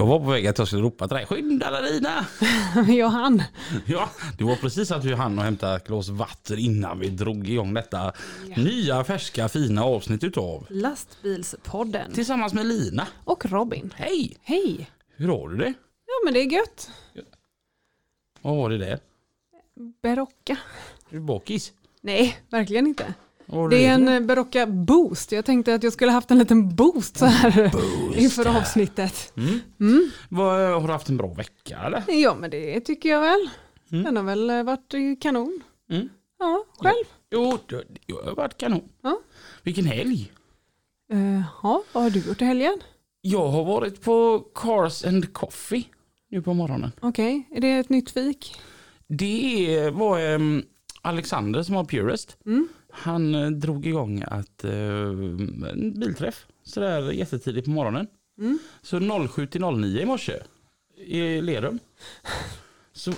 Jag var på väg att jag skulle ropa till dig. Skynda Lina! jag han. Ja, det var precis att vi hann och hämta ett glas vatten innan vi drog igång detta nya färska fina avsnitt utav Lastbilspodden. Tillsammans med Lina. Och Robin. Hej! Hej. Hur har du det? Ja men det är gött. Vad var det där? Berocka. Är du bakis? Nej, verkligen inte. Var Det är en eh, Berocka boost. Jag tänkte att jag skulle haft en liten boost så här inför avsnittet. Mm. Vad, har du haft en bra vecka eller? Ja men det tycker jag väl. Mm. Den har väl eh, varit eh, kanon. Mm. Ja, själv. Jo, det, har varit kanon. Ja. Vilken helg! Uh, ja, vad har du gjort i helgen? Jag har varit på Cars and Coffee nu på morgonen. Okej, är det ett nytt fik? Det var ehm, Alexander som var Purist. Mm. Han eh, drog igång att, eh, en bilträff sådär jättetidigt på morgonen. Mm. Så 07 till 09 i morse i Lerum. Så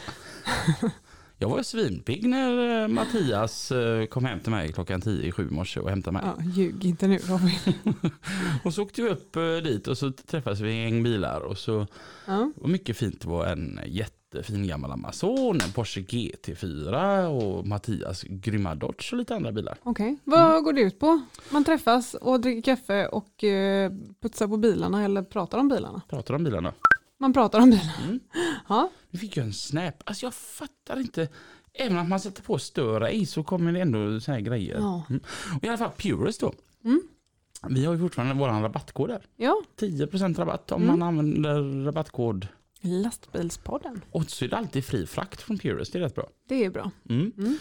jag var svinpigg när eh, Mattias eh, kom hem till mig klockan 10 i sju i morse och hämtade mig. Ja, ljug inte nu Robin. Och så åkte vi upp dit och så träffades vi i en gäng bilar och så Ja. var mycket fint. Det var en jättefin gammal Amazon, en Porsche GT4 och Mattias grymma Dodge och lite andra bilar. Okej, vad går det ut på? Man träffas och dricker kaffe och eh, putsar på bilarna eller pratar om bilarna? Pratar om bilarna. Man pratar om bilarna. Mm. Ja, Nu fick jag en snap. Alltså jag fattar inte. Även om man sätter på stör ej så kommer det ändå så här grejer. ja. Och i alla fall Purist då. Mm. Vi har ju fortfarande vår rabattkod där. ja. 10% rabatt om Mm. man använder rabattkod. Lastbilspodden. Och så är det alltid fri frakt från Purist. Det är rätt bra. Det är bra. Mm. Mm.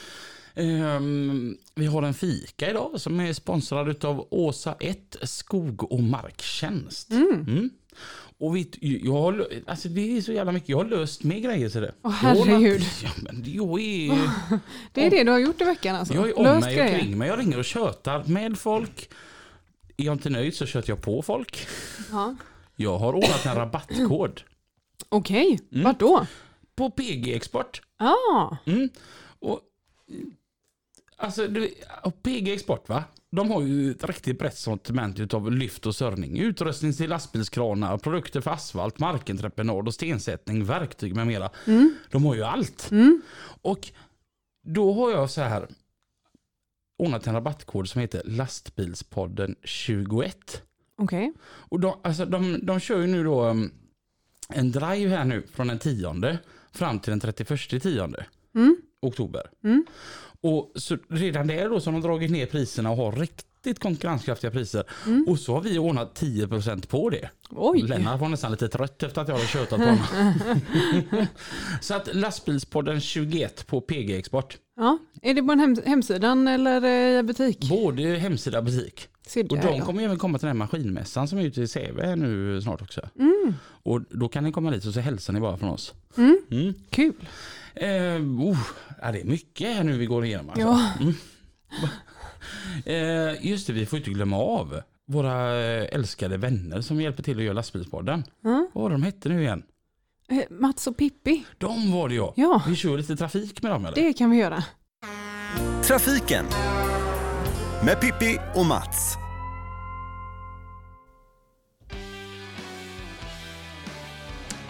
Ehm, vi har en fika idag som är sponsrad av Åsa 1 Skog och Marktjänst. Mm. Mm. Och vi, jag har, alltså det är så jävla mycket. Jag har löst med grejer så det. Åh, herregud. Ja, men jag är, Det är det du har gjort i veckan alltså? jag är om Löst mig och kring mig. Jag ringer och tjötar med folk. Är jag inte nöjd så tjötar jag på folk. Ja. Jag har ordnat en rabattkod Okej, Mm. vart då? på PG Export. Ah, Mm. Och, alltså, du, och PG Export va? De har ju ett riktigt brett sortiment av lyft och sörjning. Utrustning till lastbilskranar, produkter för asfalt, markentreprenad och stensättning, verktyg med mera. mm. De har ju allt. Mm. Och då har jag så här ordnat en rabattkod som heter lastbilspodden 21. okej. Och de, alltså, de, de kör ju nu då um, en drive här nu från den 10 fram till den 31 tionde Mm. oktober. Mm. Och så redan där då så har de dragit ner priserna och har riktigt konkurrenskraftiga priser. Mm. Och så har vi ordnat 10% på det. Oj. Lennart var nästan lite trött efter att jag hade tjötat på honom. så att lastbilspodden 21 på PG Export. Ja. Är det på en hem hemsidan eller eh, i butik? Både hemsida och butik. Och de ja. kommer även komma till den här maskinmässan som är ute i Säve nu snart också. Mm. Och då kan ni komma dit och så hälsar ni bara från oss. Mm. Mm. Kul. Eh, oh, ja, det är mycket här nu vi går igenom. Alltså. Ja. Eh, just det, vi får inte glömma av våra eh, älskade vänner som hjälper till att göra lastbilspodden. Ja. Vad var de hette nu igen? Eh, Mats och Pippi. De var det ja. Ja, Vi kör lite trafik med dem eller? det kan vi göra. Trafiken med Pippi och Mats.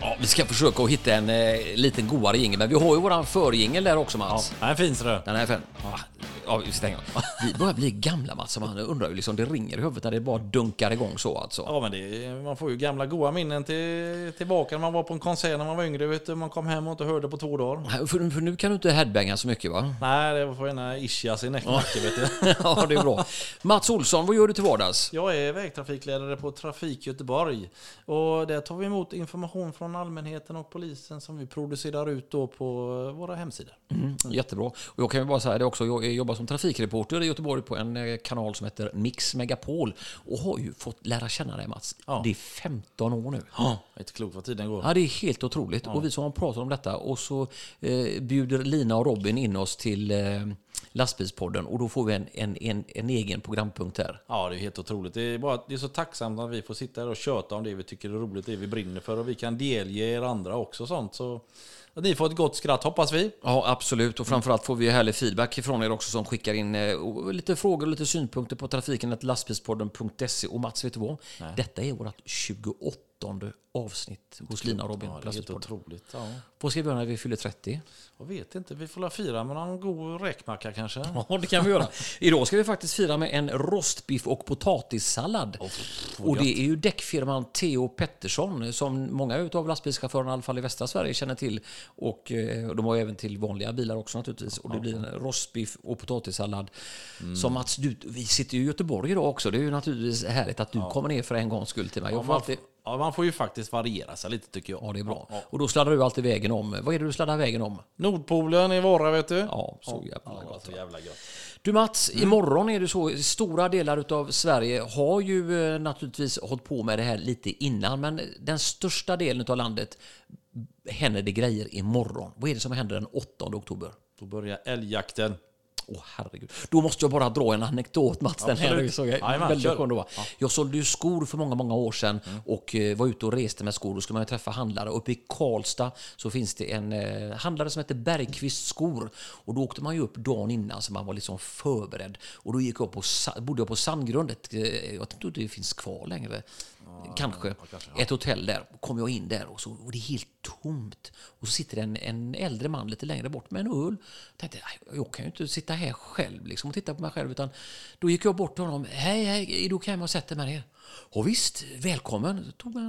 Ja, vi ska försöka att hitta en eh, liten godare jingel, men vi har ju våran förjingel där också Ja, Mats. den är fin så du. Den är fin. Ja, ja, vi stänger. Vi börjar bli gamla Mats, så man undrar ju liksom, det ringer i huvudet när det bara dunkar igång så alltså. Ja, men det, man får ju gamla goa minnen till, tillbaka när man var på en konsert när man var yngre. Vet du, man kom hem och inte hörde på två dagar. För, för nu kan du inte headbanga så mycket va? Nej, det var för ena ischias i nacken, vet du. ja, det är bra. Mats Olsson, vad gör du till vardags? Jag är vägtrafikledare på Trafik Göteborg. Och där tar vi emot information från allmänheten och polisen som vi producerar ut då på våra hemsidor. Mm, jättebra. Och jag kan ju bara säga det också, jag jobbar jobbar som trafikreporter i Göteborg på en eh, kanal som heter Mix Megapol och har ju fått lära känna dig Mats. Ja. Det är 15 år nu. Ja, inte klokt vad tiden går. Ja, det är helt otroligt. Och vi som har pratat om detta och så eh, bjuder Lina och Robin in oss till eh, lastbilspodden och då får vi en, en, en, en egen programpunkt här. Ja, det är helt otroligt. Det är, bara, det är så tacksamt att vi får sitta här och köta om det vi tycker är roligt, det vi brinner för och vi kan delge er andra också sånt. Så att ni får ett gott skratt hoppas vi. Ja, absolut. Och framförallt får vi härlig feedback ifrån er också som skickar in eh, lite frågor och lite synpunkter på trafiken. lastbilspodden.se. Och Mats, vet du vad? Detta är vårt 28 avsnitt hos Lina och Robin. Ja, på det är helt otroligt. Ja. Vad ska vi göra när vi fyller 30? Jag vet inte, vi får fira med någon god räkmacka kanske. Ja, det kan vi göra. Idag ska vi faktiskt fira med en rostbiff och potatissallad. och det är ju däckfirman Theo Pettersson som många av lastbilschaufförerna, i alla fall i västra Sverige, känner till. Och eh, de har även till vanliga bilar också naturligtvis. Och det blir en rostbiff och potatissallad. Som Mats, du, vi sitter ju i Göteborg idag också. Det är ju naturligtvis härligt att du kommer ner för en gångs skull till mig. Jag Ja, får alltid... ja, man får ju faktiskt variera sig lite tycker jag. Ja, det är bra. Och då sladdar du alltid vägen om. Vad är det du sladdar vägen om? Nordpolen i Vara vet du. Ja, så jävla Ja, gott. så jävla. Du Mats, imorgon är det så, stora delar av Sverige har ju eh, naturligtvis hållit på med det här lite innan, men den största delen av landet händer det grejer imorgon. Vad är det som händer den 8 oktober? Då börjar älgjakten. Åh herregud. Då måste jag bara dra en anekdot Mats. Den här är ju så Jajamän, väldigt skön att vara. Jag sålde ju skor för många, många år sedan och eh, var ute och reste med skor. Då skulle man träffa handlare. Uppe i Karlstad så finns det en eh, handlare som heter Bergqvist skor. Och då åkte man ju upp dagen innan så man var liksom förberedd. Och då gick jag på, bodde jag på Sandgrundet. Eh, Jag tror inte det finns kvar längre. Kanske. Ett hotell där. Kom jag in där och, så, och det är helt tomt. Och så sitter en, en äldre man lite längre bort med en öl. Jag tänkte, "Nej, jag kan ju inte sitta här själv liksom, och titta på mig själv. Utan då gick jag bort till honom. Hej, hej, då kan jag sätta mig ner. Och visst, välkommen. Så tog eh,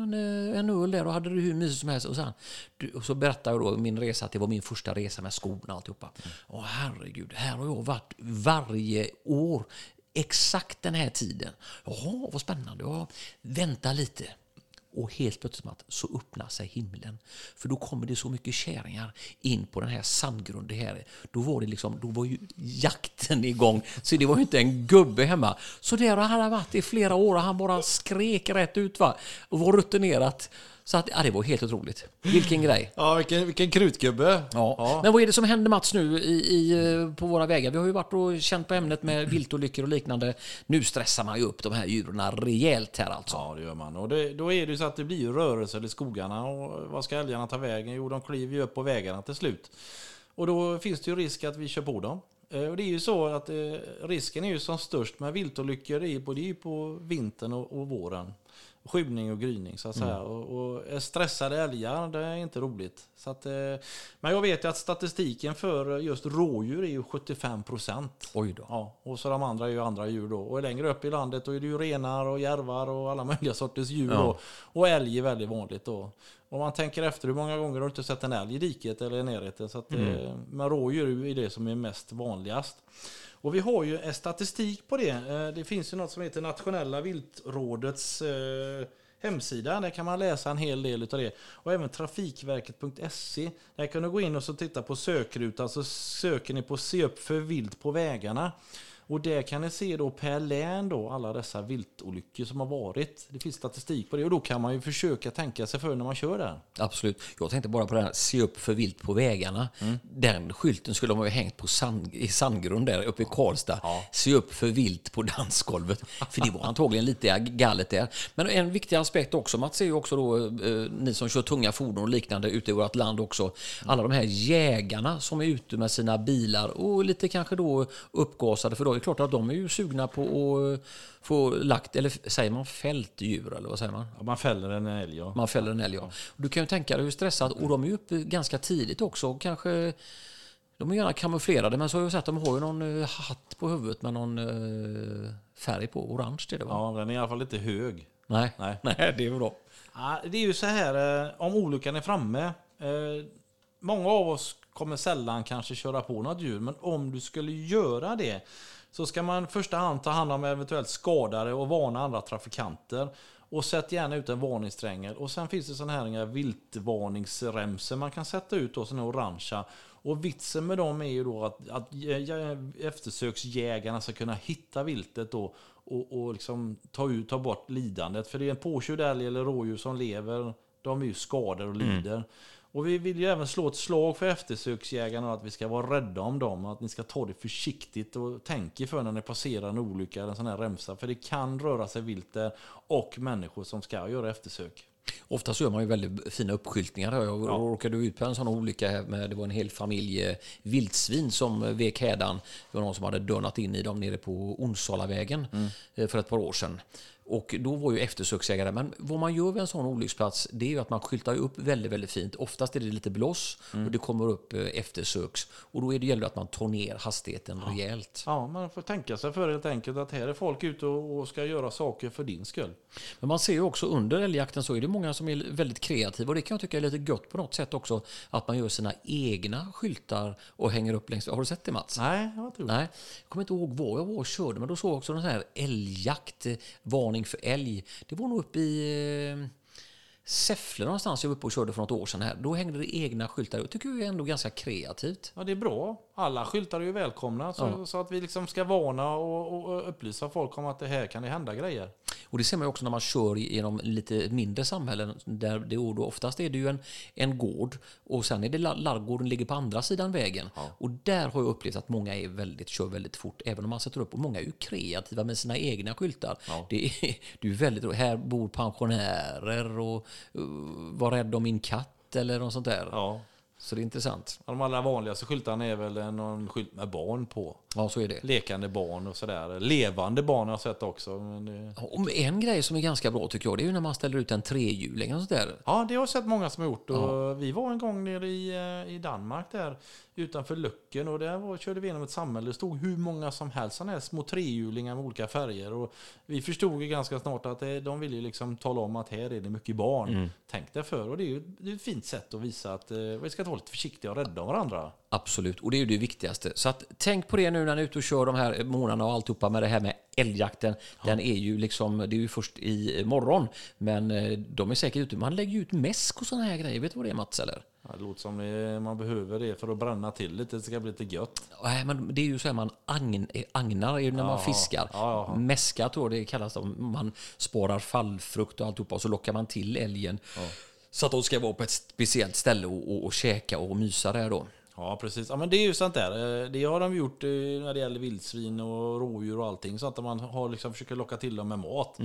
en öl där och hade det hur mysigt som helst. Och, sen, du, och så berättade jag då min resa, att det var min första resa med skorna och alltihopa. Åh herregud, här har jag varit varje år. Exakt den här tiden. Jaha, vad spännande. Ja, vänta lite. Och helt plötsligt så öppnar sig himlen. För då kommer det så mycket kärringar in på den här sandgrunden här. Då var det liksom, då var ju jakten igång. Så det var ju inte en gubbe hemma. Så där har han varit i flera år och han bara skrek rätt ut va. Och var rutinerat. Så att, ja, det var helt otroligt. Vilken grej. Ja, vilken, vilken krutgubbe. Ja. Men vad är det som händer Mats nu i, i, på våra vägar? Vi har ju varit och känt på ämnet med viltolyckor och liknande. Nu stressar man ju upp de här djuren rejält här alltså. Ja, det gör man. Och det, då är det ju så att det blir rörelser i skogarna. Och vad ska älgarna ta vägen? Jo, de kliver ju upp på vägarna till slut. Och då finns det ju risk att vi kör på dem. Eh, Och det är ju så att eh, risken är ju som störst med viltolyckor. Är på, det är ju på vintern och, och våren. Skymning och gryning så att säga. Och, och eh, stressade älgar, det är inte roligt. Så att, eh, men jag vet ju att statistiken för just rådjur är ju 75 procent. Oj då. Ja, och så de andra är ju andra djur då. Och längre upp i landet då är det ju renar och järvar och alla möjliga sorters djur då. Och älg är väldigt vanligt då. Om man tänker efter hur många gånger har du inte sett en älg i diket eller i närheten. Så att, eh, men rådjur är det som är mest vanligast. Och vi har ju en statistik på det. Eh, det finns ju något som heter Nationella viltrådets eh, hemsida. Där kan man läsa en hel del av det. Och även trafikverket.se. Där kan du gå in och så titta på sökrutan så söker ni på se upp för vilt på vägarna. Och där kan ni se då per län då alla dessa viltolyckor som har varit. Det finns statistik på det och då kan man ju försöka tänka sig för när man kör där. Absolut. Jag tänkte bara på det här, se upp för vilt på vägarna. Den skylten skulle de ha hängt på sand, i Sandgrund där uppe i Karlstad. Se upp för vilt på dansgolvet. För det var antagligen lite galet där. Men en viktig aspekt också, Mats, är ju också då, eh, ni som kör tunga fordon och liknande ute i vårt land också. Alla de här jägarna som är ute med sina bilar och lite kanske då uppgasade. För då klart att de är ju sugna på att eh, få lagt, eller säger man fältdjur eller vad säger man? Ja, man fäller en älg ja. Man fäller en älg, ja. Du kan ju tänka dig hur stressat, och de är ju uppe ganska tidigt också. Kanske, de är gärna kamouflerade, men så har jag sett att de har ju någon eh, hatt på huvudet med någon eh, färg på. Orange är det va? Ja, den är i alla fall lite hög. Nej. Nej. Nej, det är bra. Ja, det är ju så här, om olyckan är framme. Många av oss kommer sällan kanske köra på något djur, men om du skulle göra det så ska man i första hand ta hand om eventuellt skadade och varna andra trafikanter. Och sätt gärna ut en varningsträngel. Och sen finns det sådana här viltvarningsremsor man kan sätta ut, då, såna orangea. Och vitsen med dem är ju då att, att jä- eftersöksjägarna ska kunna hitta viltet då och, och liksom ta, ut, ta bort lidandet. För det är en påkörd älg eller rådjur som lever, de är ju skadade och lider. Och vi vill ju även slå ett slag för eftersöksjägarna att vi ska vara rädda om dem. Att ni ska ta det försiktigt och tänka för när ni passerar en olycka eller en sån här remsa. För det kan röra sig vilt där och människor som ska göra eftersök. Ofta så gör man ju väldigt fina uppskyltningar. Jag Ja. råkade ut på en sån olycka här med, det var en hel familj eh, vildsvin som eh, vek hädan. Det var någon som hade dörnat in i dem nere på Onsalavägen eh, för ett par år sedan. Och då var ju eftersöksägare, men vad man gör vid en sån olycksplats det är ju att man skyltar upp väldigt, väldigt fint. Oftast är det lite blås och det kommer upp eh, eftersöks. Och då är det gäller att man tar ner hastigheten rejält. Ja, man får tänka sig för helt enkelt att här är folk ute och ska göra saker för din skull. Men man ser ju också under älgjakten så är det många som är väldigt kreativa och det kan jag tycka är lite gött på något sätt också att man gör sina egna skyltar och hänger upp längs. Har du sett det Mats? Nej, jag tror Nej, jag kommer inte ihåg var jag var och körde, men då såg jag också den här älgjakt, eh, varning för älg. Det var nog uppe i eh, Säffle någonstans jag var uppe och körde för något år sedan här. Då hängde det egna skyltar. Jag tycker det är ändå ganska kreativt. Ja, det är bra. Alla skyltar är ju välkomna. Så, så att vi liksom ska varna och, och upplysa folk om att det här kan det hända grejer. Och det ser man också när man kör genom lite mindre samhällen där det då oftast är det ju en, en gård och sen är det la- ladugården ligger på andra sidan vägen. Och där har jag upplevt att många är väldigt, kör väldigt fort, även om man sätter upp. Och många är ju kreativa med sina egna skyltar. Det, är, det är väldigt, här bor pensionärer och uh, var rädd om min katt eller något sånt där. Ja. Så det är intressant. De allra vanligaste skyltarna är väl någon skylt med barn på. Ja, så är det. Lekande barn och sådär. Levande barn har jag sett också. Men det... Och en grej som är ganska bra tycker jag, det är ju när man ställer ut en trehjuling och sånt där. Ja, det har jag sett många som har gjort. Och Vi var en gång nere i, eh, i Danmark där utanför Lucken och där var, körde vi genom ett samhälle. Det stod hur många som helst sådana här små trehjulingar med olika färger. Och vi förstod ju ganska snart att det, de ville ju liksom tala om att här är det mycket barn. Tänk dig för. Och det är ju det är ett fint sätt att visa att eh, vi ska vara lite försiktiga och rädda om varandra. Absolut, och det är ju det viktigaste. Så att, tänk på det nu när ni är ute och kör de här månaderna och alltihopa med det här med älgjakten. Den är ju liksom, det är ju först i morgon, men eh, de är säkert ute. Man lägger ju ut mäsk och sådana här grejer. Vet du vad det är Mats eller? Ja, Det låter som det, man behöver det för att bränna till lite. Det ska bli lite gött. Nej, men det är ju så här man agn, eh, agnar när man fiskar. ja, ja. Mäska tror jag det kallas. Om man sparar fallfrukt och alltihopa och så lockar man till älgen. Så att de ska vara på ett speciellt ställe och, och, och käka och mysa där då. Ja, precis. Ja, men det är ju sånt där. Eh, Det har de gjort eh, när det gäller vildsvin och rådjur och allting. Så att man har liksom försöker locka till dem med mat.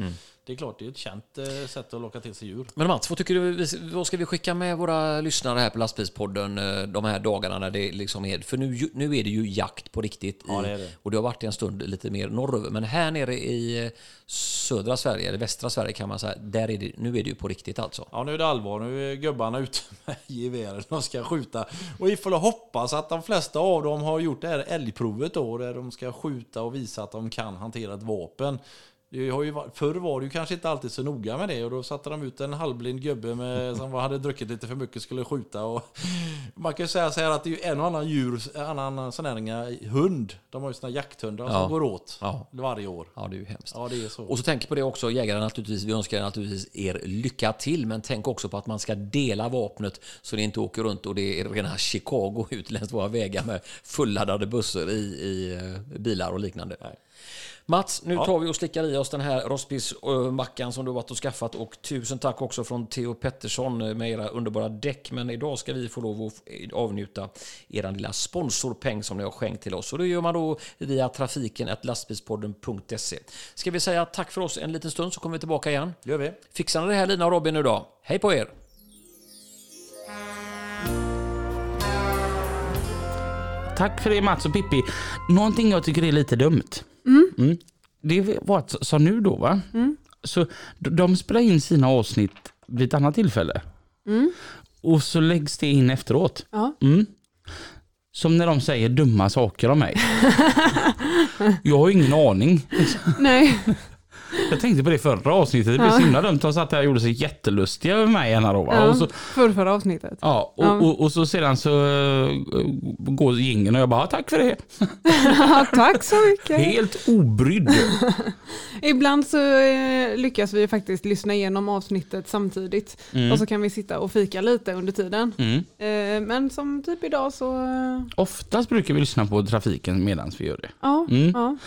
Det är klart, det är ett känt eh, sätt att locka till sig djur. Men Mats, vad tycker du? Vad ska vi skicka med våra lyssnare här på lastbilspodden eh, de här dagarna när det liksom är... För nu, nu är det ju jakt på riktigt. Ja, i, det är det. Och det har varit en stund lite mer norröver. Men här nere i eh, södra Sverige, eller västra Sverige kan man säga, där är det, nu är det ju på riktigt alltså. Ja, nu är det allvar. Nu är gubbarna ute med gevären och ska skjuta. Och vi får hoppas att de flesta av dem har gjort det här älgprovet då, där de ska skjuta och visa att de kan hantera ett vapen. Det har ju, förr var det ju kanske inte alltid så noga med det och då satte de ut en halvblind gubbe med, som hade druckit lite för mycket skulle skjuta. Och man kan ju säga så här att det är ju en och annan djur, en annan sån här hund. De har ju såna jakthundar Ja. som går åt Ja. varje år. Ja, det är ju hemskt. Ja, det är så. Och så tänk på det också, jägare naturligtvis. Vi önskar naturligtvis er lycka till, men tänk också på att man ska dela vapnet så det inte åker runt och det är rena Chicago ut längs våra vägar med fulladdade bussar i, i eh, bilar och liknande. Mats, nu tar vi och slickar i oss den här rostbifsmackan som du har varit och skaffat och tusen tack också från Theo Pettersson med era underbara däck. Men idag ska vi få lov att avnjuta er lilla sponsorpeng som ni har skänkt till oss. Och det gör man då via trafiken lastbilspodden.se. Ska vi säga tack för oss en liten stund så kommer vi tillbaka igen. Det gör vi. Fixar ni det här Lina och Robin nu då? Hej på er! Tack för det Mats och Pippi. Någonting jag tycker är lite dumt. Mm. Det var som nu då va? Så de- spelar in sina avsnitt vid ett annat tillfälle. Och så läggs det in efteråt. Ja. Mm. Som när de säger dumma saker om mig. jag har ingen aning. Nej, Jag tänkte på det förra avsnittet, det blev så himla dumt. De satt här och gjorde sig jättelustiga över mig ena då. Ja, Och så, för förra avsnittet. ja, och, Ja. Och, och så sedan så uh, går jingeln och jag bara, tack för det. Ja, tack så mycket. Helt obrydd. Ibland så eh, lyckas vi faktiskt lyssna igenom avsnittet samtidigt. Mm. Och så kan vi sitta och fika lite under tiden. Mm. Eh, men som typ idag så, eh, Oftast brukar vi lyssna på trafiken medan vi gör det. ja. Mm. ja.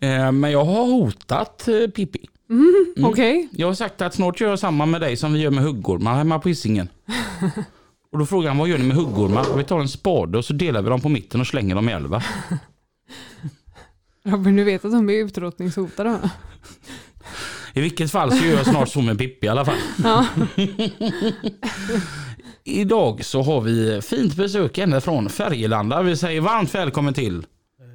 Eh, men jag har hotat eh, Pippi. Mm. Mm. Okej. Jag har sagt att snart gör jag samma med dig som vi gör med huggormar hemma på Hisingen. Och då frågar han, vad gör ni med huggormar? Vi tar en spade och så delar vi dem på mitten och slänger dem i älva. Robin, du vet att de är utrotningshotade? I vilket fall så gör jag snart så med Pippi i alla fall. Ja. Idag så har vi fint besök ända från Färgelanda. Vi säger varmt välkommen till.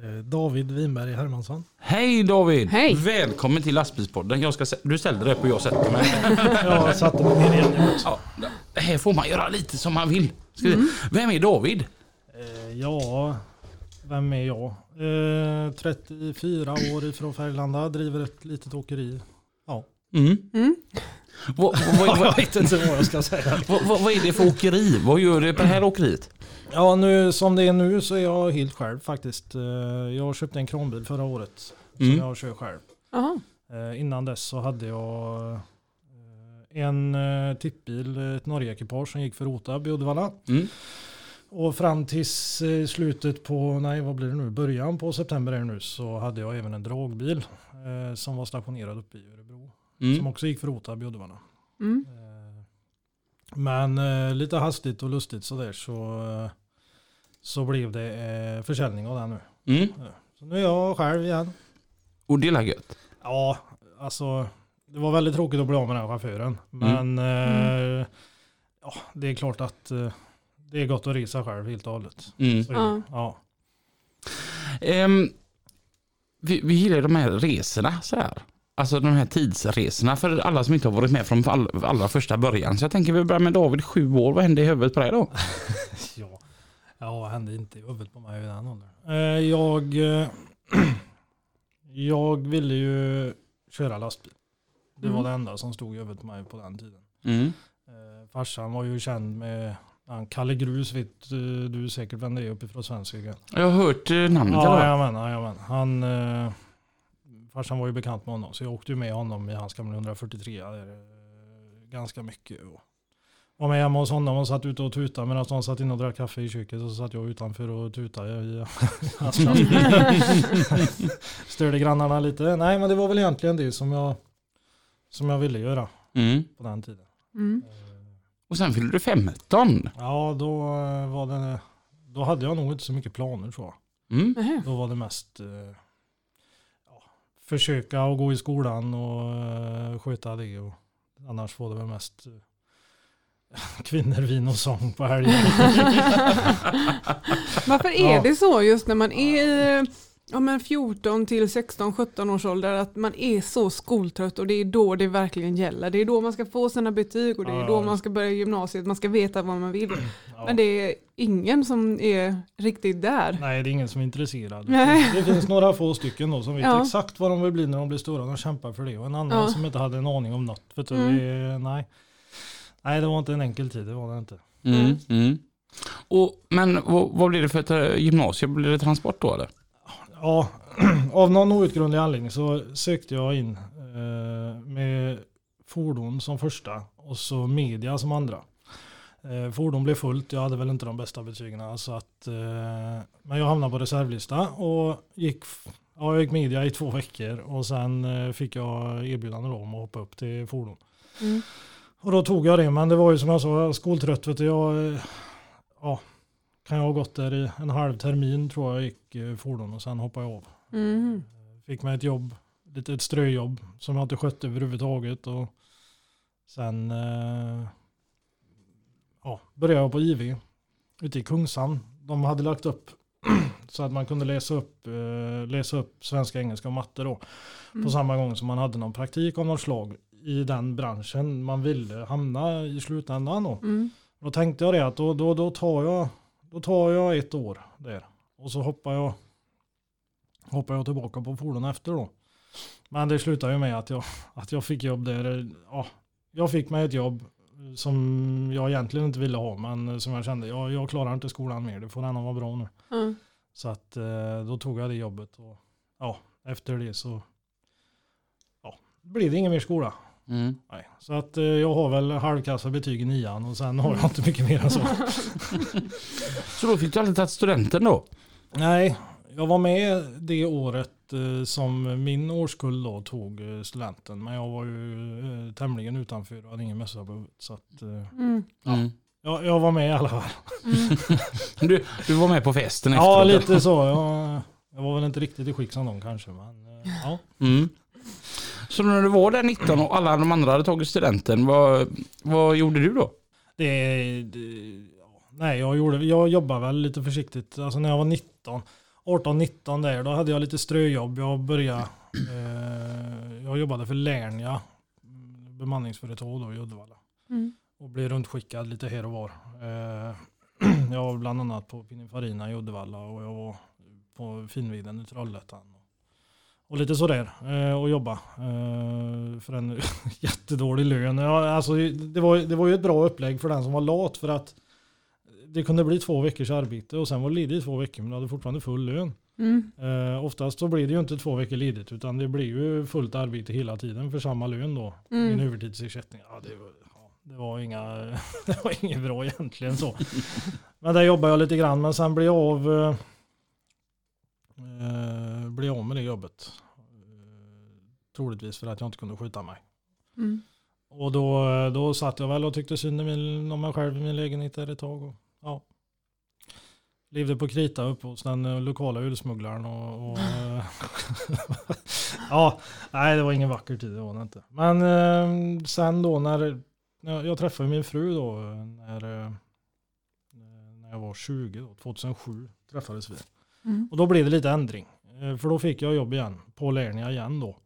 Eh, David Winberg Hermansson. Hej David! Hej. Välkommen till lastbilspodden. Jag ska, du ställde dig upp och jag sätter mig. Jag satte mig ner igen. Ja, det här får man göra lite som man vill. Ska vi, Vem är David? Eh, Ja, vem är jag? Eh, 34 år ifrån Färgelanda, driver ett litet åkeri. Ja, Mm. Mm. Vad, vad, vad, jag vet inte vad jag ska säga. vad, vad, vad är det för åkeri? Vad gör du på det här åkeriet? Ja, nu, som det är nu så är jag helt själv faktiskt. Eh, Jag köpte en kranbil förra året som Mm. jag kör själv. Jaha. Eh, Innan dess så hade jag eh, en tippbil, ett Norge-ekipage som gick för Rotab i Uddevalla. Mm. Och fram tills slutet på, nej vad blir det nu, början på september är det nu så hade jag även en dragbil eh, som var stationerad uppe i Örebro. Som Mm. också gick för Rotab i Uddevalla. Mm. Eh, men eh, lite hastigt och lustigt sådär så, eh, så blev det eh, försäljning av den nu. Mm. Så nu är jag själv igen. Och det är gött. Ja, alltså det var väldigt tråkigt att bli av med den här chauffören. Men eh, ja, det är klart att eh, det är gott att resa själv helt och hållet. Mm. Så, det. ja. Ehm, vi, vi gillar ju de här resorna så här. Alltså de här tidsresorna för alla som inte har varit med från all, allra första början. Så jag tänker vi börjar med David, sju år. Vad hände i huvudet på dig då? Ja, ja hände inte i huvudet på mig i den åldern. Eh, jag, eh, jag ville ju köra lastbil. Det var Mm. det enda som stod i huvudet på mig på den tiden. Mm. Eh, farsan var ju känd med han Kalle Grus, vet eh, du säkert vem det är uppifrån Svenskvägen. Jag har hört eh, namnet. Ja, jajamän, jajamän. Han, eh, farsan var ju bekant med honom så jag åkte ju med honom i hans gamla 143 där, eh, ganska mycket. Och var med hemma hos honom och satt ute och tutade medan de satt inne och drack kaffe i köket så satt jag utanför och tutade i hans. Störde grannarna lite. Nej men det var väl egentligen det som jag, som jag ville göra Mm. på den tiden. Mm. Eh, Och sen fyllde du 15. Ja då eh, var det, då hade jag nog inte så mycket planer tror jag. Mm. Då var det mest eh, försöka att gå i skolan och eh, sköta det. Och annars var det väl mest eh, kvinnor, vin och sång på helgen. Varför är Ja. det så just när man är i ja, men 14 till 16, 17 års ålder att man är så skoltrött och det är då det verkligen gäller. Det är då man ska få sina betyg och det är då man ska börja gymnasiet, man ska veta vad man vill. Men det är ingen som är riktigt där. Nej, det är ingen som är intresserad. Nej. Det finns några få stycken då som vet Ja. exakt vad de vill bli när de blir stora. De kämpar för det. Och en annan Ja. som inte hade en aning om något. Du, Mm. det, nej. nej, det var inte en enkel tid. Det var det inte. Mm. Mm. Mm. Och, men vad, vad blir det för ett eh, gymnasium? Blir det transport då eller? Ja, av någon outgrundlig anledning så sökte jag in eh, med fordon som första och så media som andra. Eh, fordon blev fullt, jag hade väl inte de bästa betygen. Så att, eh, men jag hamnade på reservlista och gick, ja, jag gick media i två veckor och sen fick jag erbjudande om att hoppa upp till fordon. Mm. Och då tog jag det, men det var ju som jag sa, skoltrött. Vet du, jag, ja, kan jag ha gått där i en halv termin tror jag gick eh, fordon och sen hoppade jag av. Mm. Fick mig ett jobb, lite ett ströjobb som jag inte skötte överhuvudtaget. Och sen eh, ja, började jag på IV ute i Kungshamn. De hade lagt upp så att man kunde läsa upp, eh, läsa upp svenska, engelska och matte då. Mm. På samma gång som man hade någon praktik av något slag i den branschen man ville hamna i slutändan. Då, Mm. då tänkte jag det att då, då, då, tar jag, då tar jag ett år där. Och så hoppar jag, hoppar jag tillbaka på fordon efter då. Men det slutade ju med att jag, att jag fick jobb där. Ja, jag fick mig ett jobb som jag egentligen inte ville ha men som jag kände, jag, jag klarar inte skolan mer, det får ändå vara bra nu. Ja. Så att eh, då tog jag det jobbet och ja, efter det så ja, blir det ingen mer skola. Mm. Nej. Så att eh, jag har väl halvkassa betyg i nian och sen har jag inte mycket mer än så. Så då fick du aldrig tagit studenten då? Nej, jag var med det året eh, som min årskull då tog eh, studenten. Men jag var ju eh, tämligen utanför och hade ingen mössa på huvudet. Så att, eh, Mm. Ja. Mm. jag, jag var med i alla fall. Du, du var med på festen Ja, efteråt? lite så. Jag, jag var väl inte riktigt i skick som de kanske. Men, eh, ja. Mm. Så när du var där 19 och alla de andra hade tagit studenten, vad, vad gjorde du då? Det, det, nej, jag, gjorde, jag jobbade väl lite försiktigt. Alltså när jag var 19, 18-19 där, då hade jag lite ströjobb. Jag började, eh, jag jobbade för Lernia, mm, bemanningsföretag då i Uddevalla. Mm. Och blev runtskickad lite här och var. Eh, jag var bland annat på Pininfarina i Uddevalla och jag var på Finnviden i Trollhättan. Och lite sådär eh, och jobba eh, för en jättedålig lön. Ja, alltså, det, var, det var ju ett bra upplägg för den som var lat för att det kunde bli två veckors arbete och sen var det ledigt två veckor men du hade fortfarande full lön. Mm. Eh, oftast så blir det ju inte två veckor ledigt utan det blir ju fullt arbete hela tiden för samma lön då. Mm. Min övertidsersättning. Ja, det, var, ja, det, var inga, det var inget bra egentligen så. men där jobbade jag lite grann men sen blev jag av, eh, eh, blev av med det jobbet. Troligtvis för att jag inte kunde skjuta mig. Mm. Och då, då satt jag väl och tyckte synd om mig själv i min lägenhet där ett tag. Och, ja. Levde på krita uppe hos den lokala ölsmugglaren. Och, och ja, nej det var ingen vacker tid det var det inte. Men eh, sen då när, när jag träffade min fru då när, eh, när jag var 20, då, 2007 träffades vi. Mm. Och då blev det lite ändring. Eh, För då fick jag jobb igen, på Lernia igen då.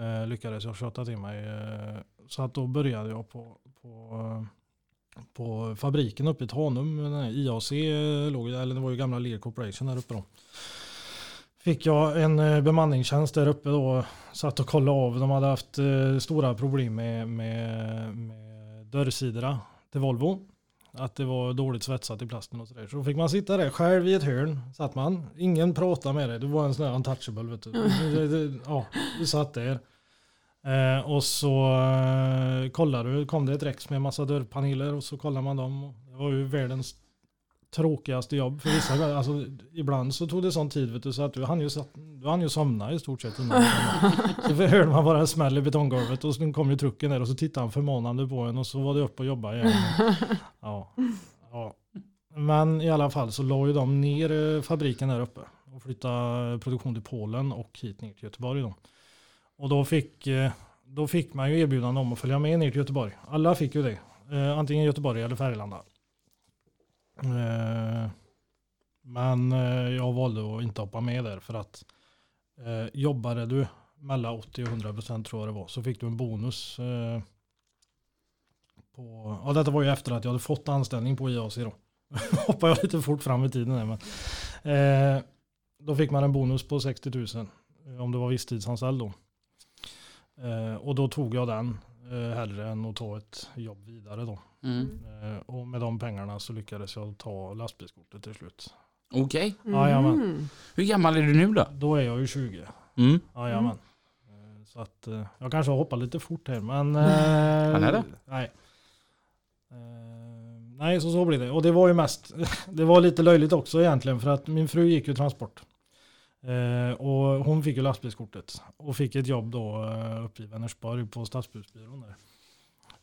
Eh, lyckades jag tjata till mig. Eh, så att då började jag på, på, eh, på fabriken uppe i Tanum. IAC eh, låg, eller det var ju gamla Lear Corporation där uppe då. Fick jag en eh, bemanningstjänst där uppe då. Satt och kollade av. De hade haft eh, stora problem med, med, med dörrsidorna till Volvo. Att det var dåligt svetsat i plasten och sådär. Så då fick man sitta där själv i ett hörn. Satt man. Ingen pratade med dig. Du var en sån där untouchable. Vet du. Det- det- ja, du satt där. Eh, och så eh, kollade du. Kom det ett rex med massa dörrpaneler och så kollade man dem. Det var ju världens tråkigaste jobb för vissa. Alltså, ibland så tog det sån tid vet du, så att du hann ju, du hann ju somna i stort sett innan. så hörde man bara en smäll i betonggolvet och så kom ju trucken där och så tittade han förmanande på en och så var det upp och jobba igen. Ja. Ja. Men i alla fall så la ju de ner eh, fabriken där uppe och flyttade produktion till Polen och hit ner till Göteborg. Då. Och då fick, eh, då fick man ju erbjudande om att följa med ner till Göteborg. Alla fick ju det. Eh, antingen Göteborg eller Färgelanda. Eh, men eh, jag valde att inte hoppa med där för att eh, jobbade du mellan 80 och 100 procent tror jag det var så fick du en bonus. Eh, på, ja, detta var ju efter att jag hade fått anställning på IAC då. Hoppar jag lite fort fram i tiden men eh, då fick man en bonus på 60 000 eh, om det var visstidsanställd då. Eh, och då tog jag den eh, hellre än att ta ett jobb vidare då. Mm. Eh, och med de pengarna så lyckades jag ta lastbilskortet till slut. Okej. Jajamän. Mm. Hur gammal är du nu då? Då är jag ju 20. Mm. Jajamän. Eh, Så att eh, jag kanske har hoppat lite fort här men... Han är det. Nej. Eh, nej så så blir det. Och det var ju mest, det var lite löjligt också egentligen för att min fru gick ju transport. Eh, och hon fick ju lastbilskortet och fick ett jobb då eh, uppe i Vänersborg på Stadsbussbyrån där.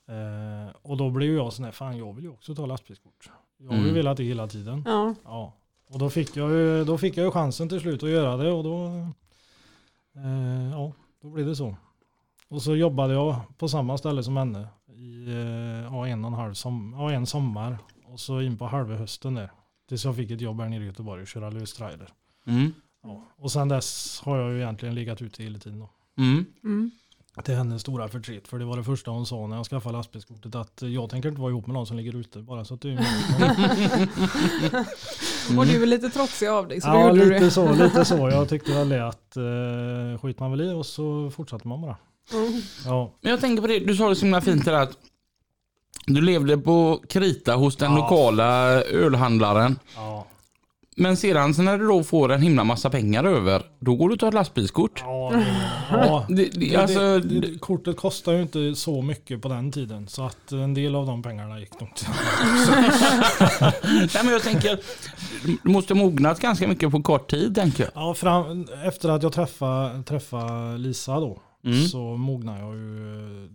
Eh, och då blev jag sån här, fan jag vill ju också ta lastbilskort. Jag har ju Mm. velat det hela tiden. Ja. Ja, och då fick jag ju, då fick jag ju chansen till slut att göra det och då, eh, ja, då blev det så. Och så jobbade jag på samma ställe som henne i eh, ja, en och en halv som, ja, en sommar och så in på halva hösten där. Tills jag fick ett jobb här nere i Göteborg och köra lös trailer. Mm. Ja. Och sen dess har jag ju egentligen legat ute hela tiden då. Mm. Mm. Till hennes stora förtret. För det var det första hon sa när jag skaffade lastbilskortet. Att jag tänker inte vara ihop med någon som ligger ute. Bara så att du är med. Och du är lite trotsig av dig så Ja, gjorde du lite det. så, lite så. Jag tyckte väl det att uh, skit man väl i och så fortsatte man bara. Mm. Ja, Men jag tänker på det, du sa det så himla fint där att du levde på krita hos den Ja. lokala ölhandlaren. ja, Men sedan så när du då får en himla massa pengar över, då går du och tar ett lastbilskort. ja, det, ja. Det, alltså, det, det, kortet kostar ju inte så mycket på den tiden. Så att en del av de pengarna gick nog till. nej, men jag tänker, du måste ha mognat ganska mycket på kort tid tänker jag. Ja, fram, efter att jag träffade, träffade Lisa då. Mm. Så mognade jag ju.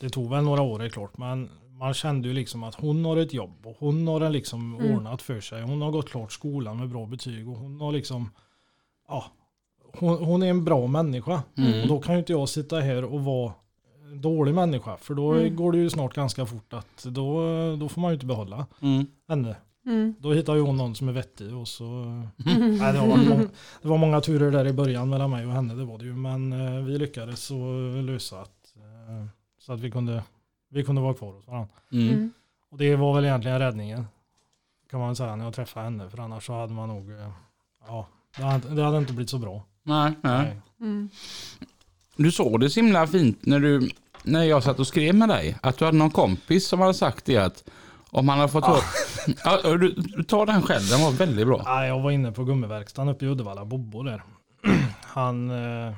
Det tog väl några år är klart. Men man kände ju liksom att hon har ett jobb. Och hon har det liksom Mm. ordnat för sig. Hon har gått klart skolan med bra betyg. Och hon har liksom. Ja. Hon, hon är en bra människa. Mm. Och då kan ju inte jag sitta här och vara en dålig människa. För då Mm. går det ju snart ganska fort att då, då får man ju inte behålla Mm. henne. Mm. Då hittar ju hon någon som är vettig och så... Nej, det, var många, det var många turer där i början mellan mig och henne, det var det ju. Men eh, vi lyckades så lösa att, eh, så att vi kunde, vi kunde vara kvar hos varandra. Mm. Mm. Och det var väl egentligen räddningen. Kan man säga när jag träffade henne. För annars så hade man nog, eh, ja, det hade, det hade inte blivit så bra. Nej, nej. Nej. Mm. Du såg det så himla fint när, du, när jag satt och skrev med dig. Att du hade någon kompis som hade sagt det att om han hade fått Ah. ja, du, du tar den själv, den var väldigt bra. Nej, jag var inne på gummiverkstaden uppe i Uddevalla, Bobbo där. Han, eh,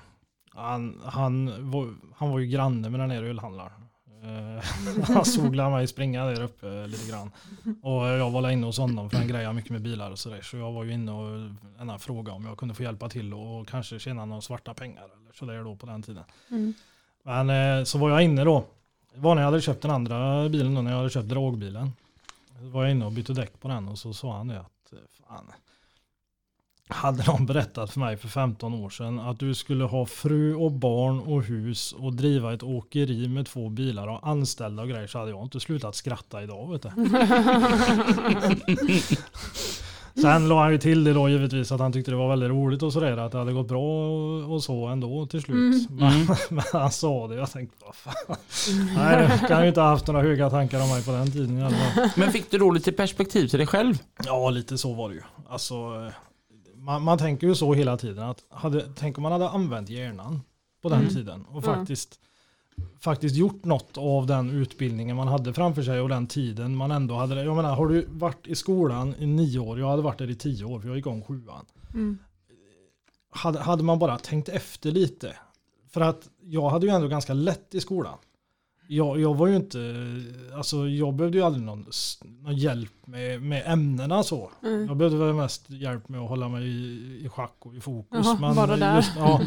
han, han, var, han var ju granne med den här ölhandlaren. Eh, han såg mig springa där uppe lite grann. Och jag var inne hos honom för han grejar mycket med bilar och sådär. Så jag var ju inne och en fråga om jag kunde få hjälpa till och kanske tjäna några svarta pengar eller sådär då på den tiden. Mm. Men eh, så var jag inne då. Det var när jag hade köpt den andra bilen då, när jag hade köpt dragbilen. Så var jag inne och bytte däck på den och så sa han det att eh, fan. Hade någon berättat för mig för 15 år sedan att du skulle ha fru och barn och hus och driva ett åkeri med två bilar och anställda och grejer så hade jag inte slutat skratta idag vet du. Sen la han ju till det då givetvis att han tyckte det var väldigt roligt och sådär att det hade gått bra och, så ändå till slut. Men, men han sa det och jag tänkte vad fan. Nej, det kan ju inte ha haft några höga tankar om mig på den tiden. Men fick du då lite perspektiv till dig själv? Ja, lite så var det ju. Alltså, man, man tänker ju så hela tiden att hade, tänk om man hade använt hjärnan på den Mm. tiden och Ja. faktiskt, faktiskt gjort något av den utbildningen man hade framför sig och den tiden man ändå hade. Jag menar, har du varit i skolan i nio år, jag hade varit där i tio år för jag gick om sjuan. Mm. Hade, hade man bara tänkt efter lite. För att jag hade ju ändå ganska lätt i skolan. Jag, jag var ju inte, alltså jag behövde ju aldrig någon, någon hjälp med, med ämnena så. Mm. Jag behövde väl mest hjälp med att hålla mig i, i schack och i fokus. Jaha, bara där. Just, ja,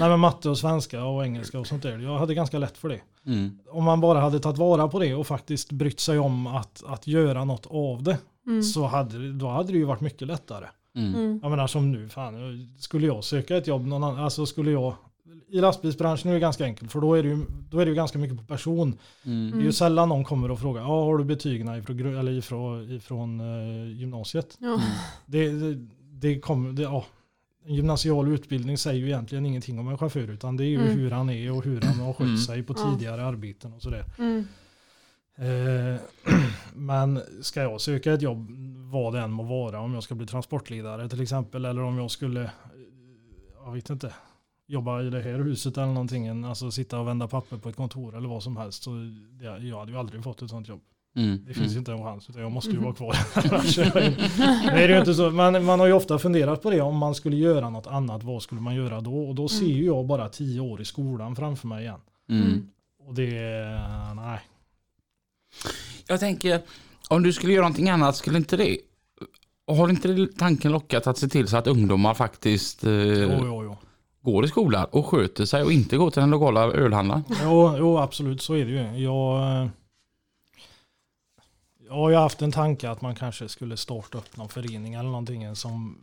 nej, men matte och svenska och engelska och sånt där. Jag hade ganska lätt för det. Mm. Om man bara hade tagit vara på det och faktiskt brytt sig om att, att göra något av det. Mm. Så hade, det- då hade det ju varit mycket lättare. Mm. Mm. Jag menar som nu, fan, skulle jag söka ett jobb någon annan, alltså skulle jag, i lastbilsbranschen är det ganska enkelt för då är det ju, då är det ju ganska mycket på person. Mm. Det är ju sällan någon kommer och frågar, ja har du betygen ifrån, eller ifrån, ifrån eh, gymnasiet? Ja. Det, det, det kommer, det, ja. En gymnasial utbildning säger ju egentligen ingenting om en chaufför utan det är ju Mm. hur han är och hur han har skött Mm. sig på Ja. tidigare arbeten och sådär. Mm. Eh, men ska jag söka ett jobb, vad det än må vara, om jag ska bli transportledare till exempel, eller om jag skulle, eh, jag vet inte, jobba i det här huset eller någonting, alltså sitta och vända papper på ett kontor eller vad som helst, så det, jag hade ju aldrig fått ett sånt jobb. Mm. Det finns ju inte en chans, utan jag måste ju vara kvar. Mm. Är jag in- det är inte så, men man har ju ofta funderat på det, om man skulle göra något annat, vad skulle man göra då? Och då ser ju jag bara tio år i skolan framför mig igen. Mm. Och det, nej. Jag tänker, om du skulle göra någonting annat, skulle inte det... Har inte tanken lockat att se till så att ungdomar faktiskt eh, Jo, jo, jo. Går i skolan och sköter sig och inte går till den lokala ölhandlaren? Jo, jo, absolut så är det ju. Jag, eh, jag har ju haft en tanke att man kanske skulle starta upp någon förening eller någonting som,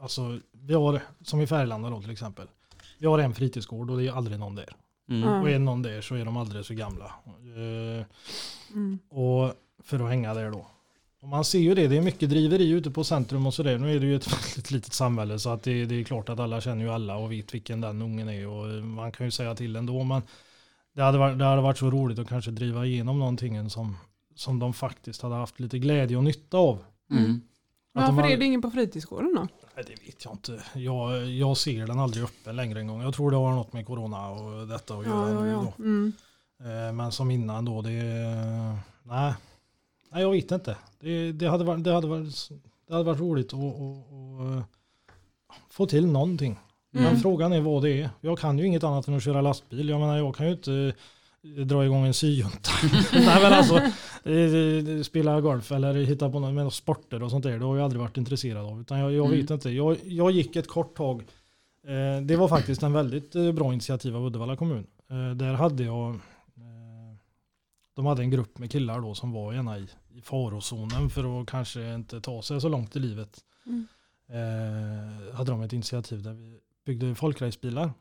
alltså, vi har, som i Färgelanda då till exempel. Vi har en fritidsgård och det är aldrig någon där. Mm. Och är någon där så är de alldeles för gamla. Eh, Mm. och för att hänga där då. Och man ser ju det, det är mycket driveri ute på centrum och sådär. Nu är det ju ett väldigt litet samhälle så att det, det är klart att alla känner ju alla och vet vilken den ungen är och man kan ju säga till ändå. Men det hade varit, det hade varit så roligt att kanske driva igenom någonting som, som de faktiskt hade haft lite glädje och nytta av. Mm. Att de Varför hade- är det ingen på fritidsgården då? Nej, det vet jag inte. Jag, jag ser den aldrig öppen längre en gång. Jag tror det har något med corona och detta att göra Ja, ja, nu ja. då. Mm. Eh, Men som innan då, det... Nej, nej jag vet inte. Det, det, hade, varit, det, hade, varit, det hade varit roligt att, att, att få till någonting. Men Mm. frågan är vad det är. Jag kan ju inget annat än att köra lastbil. Jag menar jag kan ju inte eh, dra igång en syjunta. Nej men alltså eh, spela golf eller hitta på något med några sporter och sånt där. Det har jag aldrig varit intresserad av. Utan jag, jag Mm. vet inte. Jag, jag gick ett kort tag. Eh, Det var faktiskt en väldigt eh, bra initiativ av Uddevalla kommun. Eh, Där hade jag eh, de hade en grupp med killar då som var gärna i, i farozonen för att kanske inte ta sig så långt i livet. Mm. Eh, hade de ett initiativ där vi byggde folkracebilar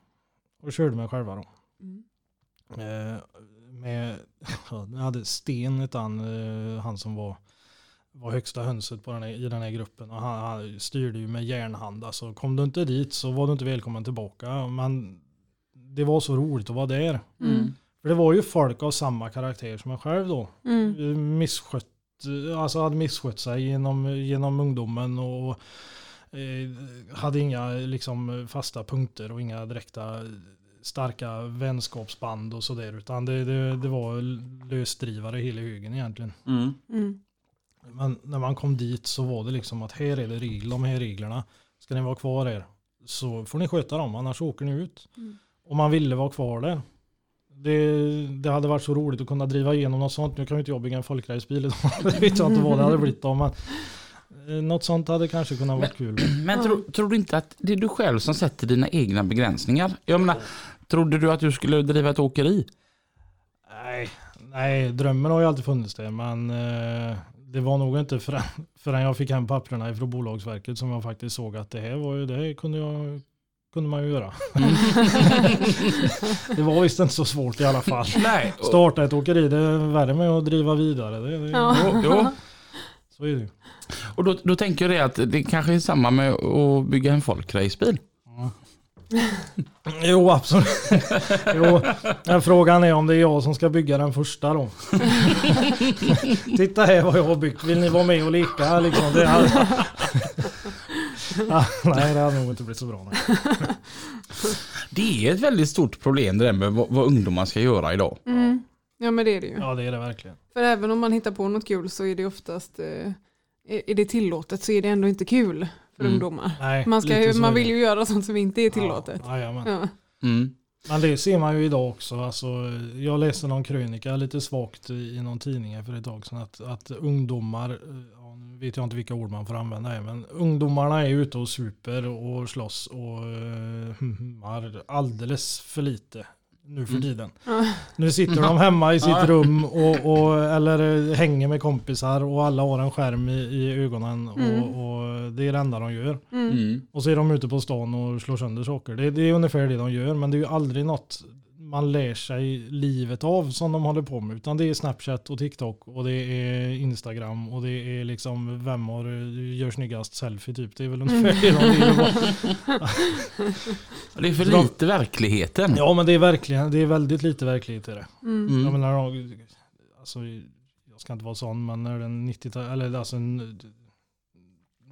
och körde med själva då. Mm. Eh, med, ja, vi hade Sten han, eh, han som var, var högsta hönset på den här, i den här gruppen. Och han, han styrde ju med järnhand. Alltså, kom du inte dit så var du inte välkommen tillbaka. Men det var så roligt att vara där. Mm. För det var ju folk av samma karaktär som jag själv då. Mm. Eh, Misskött, alltså hade misskött sig genom, genom ungdomen och eh, hade inga liksom, fasta punkter och inga direkta starka vänskapsband och sådär. Utan det, det, det var lösdrivare hela högen egentligen. Mm. Mm. Men när man kom dit så var det liksom att här är det regler, de här reglerna. Ska ni vara kvar här så får ni sköta dem, annars åker ni ut. Mm. Om man ville vara kvar där. Det, det hade varit så roligt att kunna driva igenom något sånt. Nu kan ju inte jag bygga en folkracebil idag. Det vet jag inte vad det hade blivit av. Men eh, något sånt hade kanske kunnat vara kul. Men tro, tror du inte att det är du själv som sätter dina egna begränsningar? Jag menar, trodde du att du skulle driva ett åkeri? Nej, nej, drömmen har ju alltid funnits där. Men eh, det var nog inte förrän, förrän jag fick hem papperna från Bolagsverket som jag faktiskt såg att det här var ju, det här kunde jag kunde man ju göra. det var visst inte så svårt i alla fall. Nej. Starta ett åkeri, det är värre med att driva vidare. Det, det, Ja. Jo, jo. Så är det. Och då, då tänker jag det att det kanske är samma med att bygga en folkracebil. Jo, absolut. jo, frågan är om det är jag som ska bygga den första då. Titta här vad jag har byggt. Vill ni vara med och leka? Liksom, det hade... nej, det hade nog inte blivit så bra. Det är ett väldigt stort problem det där med vad, vad ungdomar ska göra idag. Mm. Ja men det är det ju. Ja, det är det verkligen. För även om man hittar på något kul så är det oftast, eh, är det tillåtet så är det ändå inte kul för Mm. ungdomar. Nej, Man, ska, man vill ju göra sånt som inte är tillåtet. Ja. Ja. Mm. Men det ser man ju idag också. Alltså, jag läste någon krönika lite svagt i någon tidning för ett tag sedan. Att, att ungdomar, eh, ja, nu vet jag inte vilka ord man får använda här, men ungdomarna är ute och super och slåss och uh, hummar alldeles för lite nu för Mm. tiden. Ja. Nu sitter de hemma i sitt rum och, och, eller eh, hänger med kompisar och alla har en skärm i, i ögonen Mm. och, och det är det enda de gör. Mm. Mm. Och så är de ute på stan och slår sönder saker. Det, det är ungefär det de gör, men det är ju aldrig något man lär sig livet av som de håller på med. Utan det är Snapchat och TikTok och det är Instagram och det är liksom vem har, gör snyggast selfie typ. Det är väl ungefär det de vill. Det är för lite verkligheten. Ja men det är verkligen, det är väldigt lite verklighet i det. Mm. Mm. Jag menar, alltså, jag ska inte vara sån, men när den 90 eller alltså en,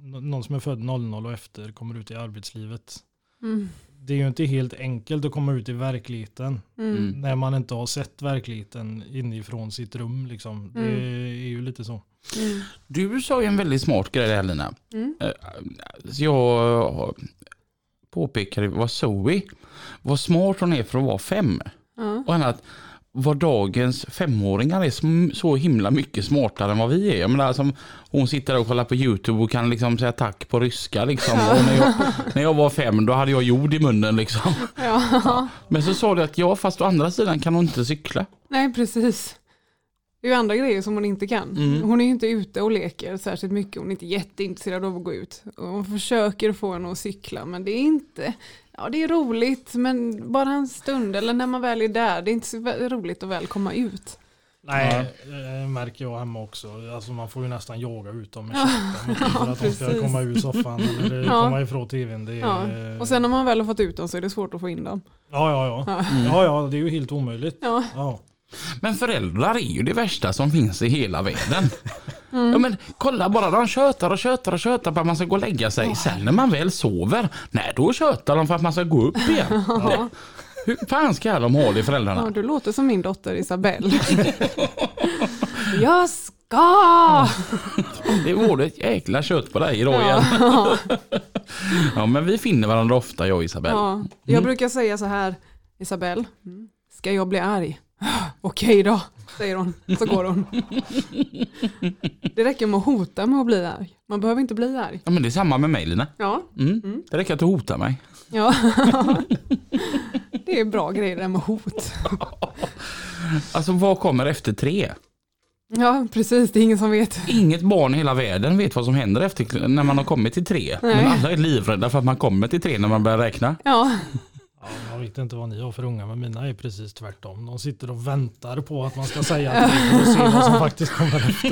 någon som är född 00 och efter kommer ut i arbetslivet. Mm. Det är ju inte helt enkelt att komma ut i verkligheten Mm. Mm. när man inte har sett verkligheten inifrån sitt rum. Liksom. Det Mm. är ju lite så. Mm. Du sa ju en väldigt smart grej där Lina. Mm. Eh, så Jag påpekade vad Zoe, vad smart hon är för att vara fem. Ja. Och annat, vad dagens femåringar är så himla mycket smartare än vad vi är. Jag menar, som hon sitter där och kollar på YouTube och kan liksom säga tack på ryska. Liksom. När, jag, när jag var fem då hade jag jord i munnen. Liksom. Ja. Men så sa du att ja, fast å andra sidan kan hon inte cykla. Nej precis. Det är ju andra grejer som hon inte kan. Mm. Hon är ju inte ute och leker särskilt mycket. Hon är inte jätteintresserad av att gå ut. Och hon försöker få henne att cykla men det är inte, ja det är roligt men bara en stund eller när man väl är där. Det är inte så roligt att väl komma ut. Nej, det märker jag hemma också. Alltså man får ju nästan jaga ut dem med käppen för att de ska komma ur soffan eller Ja. komma ifrån tvn. Det är, Ja. Och sen när man väl har fått ut dem så är det svårt att få in dem. ja, ja, ja. Ja. Ja, ja, det är ju helt omöjligt. Ja, Ja. Men föräldrar är ju det värsta som finns i hela världen. Ja, men kolla bara, de tjötar och tjötar och tjötar på att man ska gå och lägga sig. Sen när man väl sover, nej då tjötar de för att man ska gå upp igen. ja. Hur fan ska de ha det föräldrarna? ja, du låter som min dotter Isabelle. Jag ska! Det vore ett jäkla kött på dig idag igen. Ja. Ja men vi finner varandra ofta jag och Isabelle. Ja. Jag brukar säga så här, Isabelle, mm, ska jag bli arg? Okej då, säger hon. Så går hon. Det räcker med att hota med att bli arg. Man behöver inte bli arg. Ja men det är samma med mig Lina. Ja, Mm. Det räcker att du hotar mig. ja. Det är bra grejer det där med hot. Alltså vad kommer efter tre? Ja, precis. Det är ingen som vet. Inget barn i hela världen vet vad som händer efter när man har kommit till tre. Nej. Men alla är livrädda för att man kommer till tre när man börjar räkna. Ja, Ja, jag vet inte vad ni har för unga, men mina är precis tvärtom. De sitter och väntar på att man ska säga dem och se vad som faktiskt kommer efter.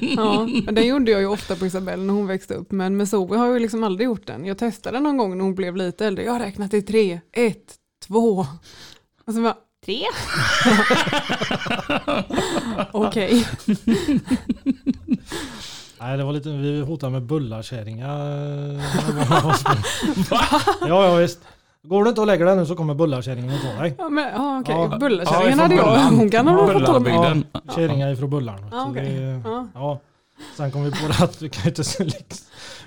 ja. Men den gjorde jag ju ofta på Isabelle när hon växte upp. Men med Zoe har jag ju liksom aldrig gjort den. Jag testade någon gång när hon blev lite äldre. Jag har räknat till tre, ett, två. Och så bara, tre? Okej. Nej, det var lite, vi hotade med bullarkärringar. ja, ja visst. Går du inte och lägger dig nu så kommer bullarkärringen och ta dig. Ja, men, ja, okej. Ja. Bullarkärringen Ja, hade jag. Hon kan ha fått ta mig. Ja, kärringar ifrån Bullarn. Ja, Så okej. det- Ja. ja. Sen kom vi på det att vi kan ju inte,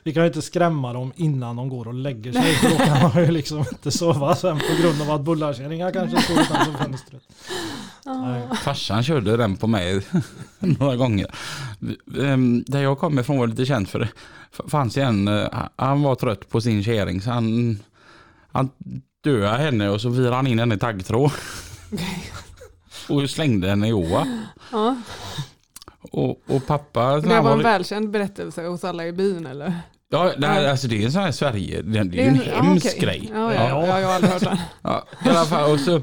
vi kan inte skrämma dem innan de går och lägger sig. För då kan man ju liksom inte sova sen på grund av att bullarkärringar kanske står utanför fönstret. Nej. Farsan körde den på mig några gånger. Ehm, Där jag kommer ifrån var lite känt för det fanns en, eh, han var trött på sin kärring så han, han dödade henne och så virade han in henne i taggtråd. och slängde henne i åa. Ja. Och, och pappa... Det var en välkänd berättelse hos alla i byn eller? Ja, nej, alltså det är en sån här Sverige, det, det är en hemsk grej. Ja, ja, ja. jag har aldrig hört den. Ja, i alla fall, och så,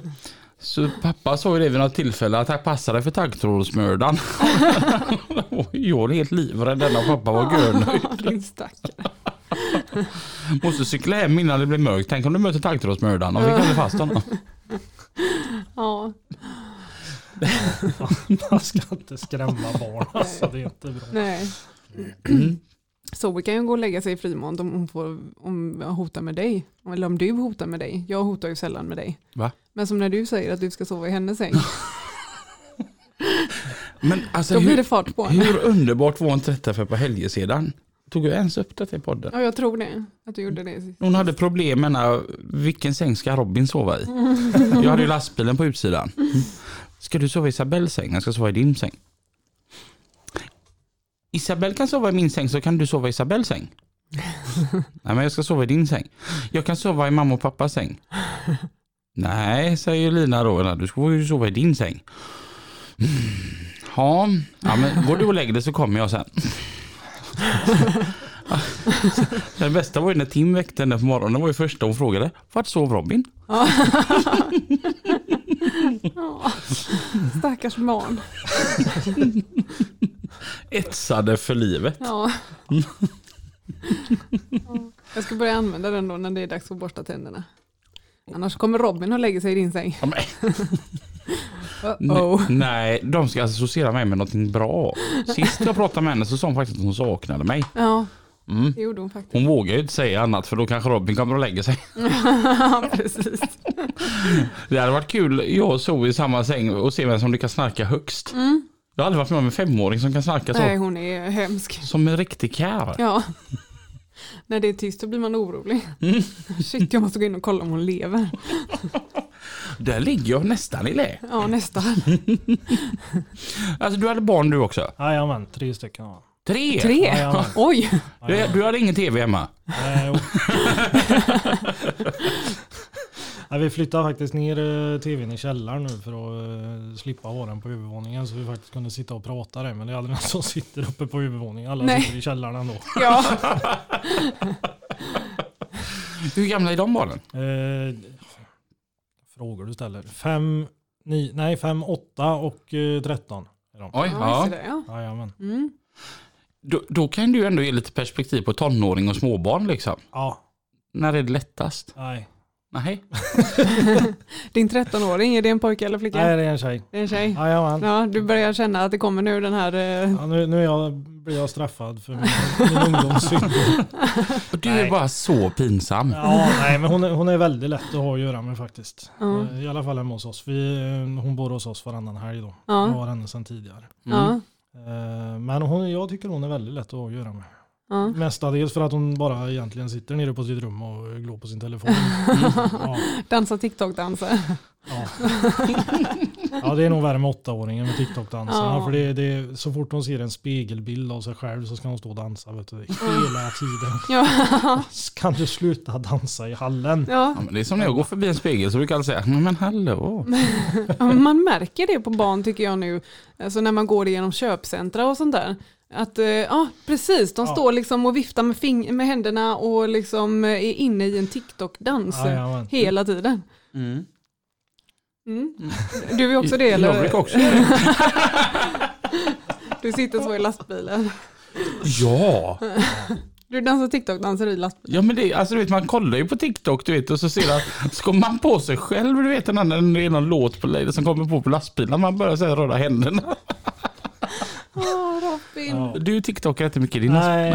så pappa sa ju det vid något tillfälle att han passade för taggtrådsmördaren. Jag var helt livrädd när pappa var görnöjd. Måste cykla hem innan det blir mörkt. Tänk om du möter taggtrådsmördaren och vi kan fast honom. Ja, Man ska inte skrämma barn alltså, det är inte bra. nej. Mm. Så vi kan ju gå och lägga sig i frimån om hon får om jag hotar med dig. Eller om du hotar med dig. Jag hotar ju sällan med dig. Va? Men som när du säger att du ska sova i hennes säng. Men alltså Då blir hur, det fart på henne. hur underbart var inte detta för på helger sedan? Tog jag ens upp detta i podden? Ja, jag tror det. Att du gjorde det. Hon hade problem med vilken säng ska Robin sova i? Jag hade ju lastbilen på utsidan. Ska du sova i Isabells säng? Jag ska sova i din säng. Isabelle kan sova i min säng så kan du sova i Isabells säng. Nej men jag ska sova i din säng. Jag kan sova i mamma och pappas säng. Nej, säger Lina då. "Nej, Du ska ju sova i din säng. Mm. Ja, ja men går du och lägger dig så kommer jag sen. Det bästa var ju när Tim väckte henne på morgonen. Det var ju första hon frågade. Vart sov Robin? Stackars barn. Etsade för livet. Ja. Ja. Jag ska börja använda den då när det är dags att borsta tänderna. Annars kommer Robin och lägger sig i din säng. Uh-oh. Nej, de ska associera mig med någonting bra. Sist jag pratade med henne så sa hon faktiskt att hon saknade mig. Ja, Mm. det gjorde hon faktiskt. Hon vågar ju inte säga annat för då kanske Robin kommer och lägger sig. Ja, precis. Det hade varit kul, jag och Zoe i samma säng och se vem som lyckas snarka högst. Jag har aldrig varit med om en femåring som kan snarka så. Nej, hon är hemsk. Som en riktig kär. Ja. När det är tyst så blir man orolig. Mm. Shit, jag måste gå in och kolla om hon lever. Där ligger jag nästan i lä. Ja, nästan. Alltså du hade barn du också? Jajamän, tre stycken. Ja. Tre? Tre? Jajamän. Oj. Du, du hade ingen tv hemma? Nej, jo. Nej, vi flyttade faktiskt ner eh, tvn i källaren nu för att eh, slippa ha den på övervåningen så vi faktiskt kunde sitta och prata där. Men det är aldrig någon som sitter uppe på övervåningen. Alla Nej. sitter i källaren ändå. Ja. Hur gamla är de barnen? Eh, frågor du ställer. Fem, ni, nej, 5, 8 och eh, 13. Är de. Oj, Ja, ja. ja. Jajamän. Mm. Då, då kan du ändå ge lite perspektiv på tonåring och småbarn liksom. Ja, När är det lättast? nej. Nej. Din 13-åring, är det en pojke eller flicka? Nej, det är en tjej. Det är en tjej. Jajamän. Ja, du börjar känna att det kommer nu den här... eh, Ja, nu, nu är jag, blir jag straffad för min, min ungdomssynd. Och du Nej. är bara så pinsam. Ja, nej, men hon är, hon är väldigt lätt att ha att göra med faktiskt. Ja. Eh, I alla fall hemma hos oss. Vi, eh, hon bor hos oss varannan helg då. Ja. Jag har henne sedan tidigare. Ja, Eh, Men hon, jag tycker hon är väldigt lätt att ha att göra med. Ja. Mestadels för att hon bara egentligen sitter nere på sitt rum och glor på sin telefon. Ja, Dansa TikTok-danser. ja. ja, det är nog värre med åttaåringen med TikTok-danserna. Ja. För det, det så fort hon ser en spegelbild av sig själv så ska hon stå och dansa vet du, hela tiden. Ja. Kan du sluta dansa i hallen? Ja. Ja, men det är som när jag går förbi en spegel så brukar alla säga, "Men, hallå. Man märker det på barn tycker jag nu, alltså när man går igenom köpcentra och sånt där. Att, eh, ja precis, de Ja. står liksom och viftar med, fing- med händerna och liksom eh, är inne i en TikTok-dans Jajamän. hela tiden. Mm. Mm. Du är också det Jag eller? brukar också. Du sitter så i lastbilen. Ja. Du dansar TikTok-danser i lastbilen. Ja men det, alltså du vet man kollar ju på TikTok du vet och så ser man, så kommer man på sig själv du vet när det är någon låt på som kommer på på lastbilen. Man börjar säga röra händerna. Åh Robin. Ja. Du TikTokar inte mycket din. Nej,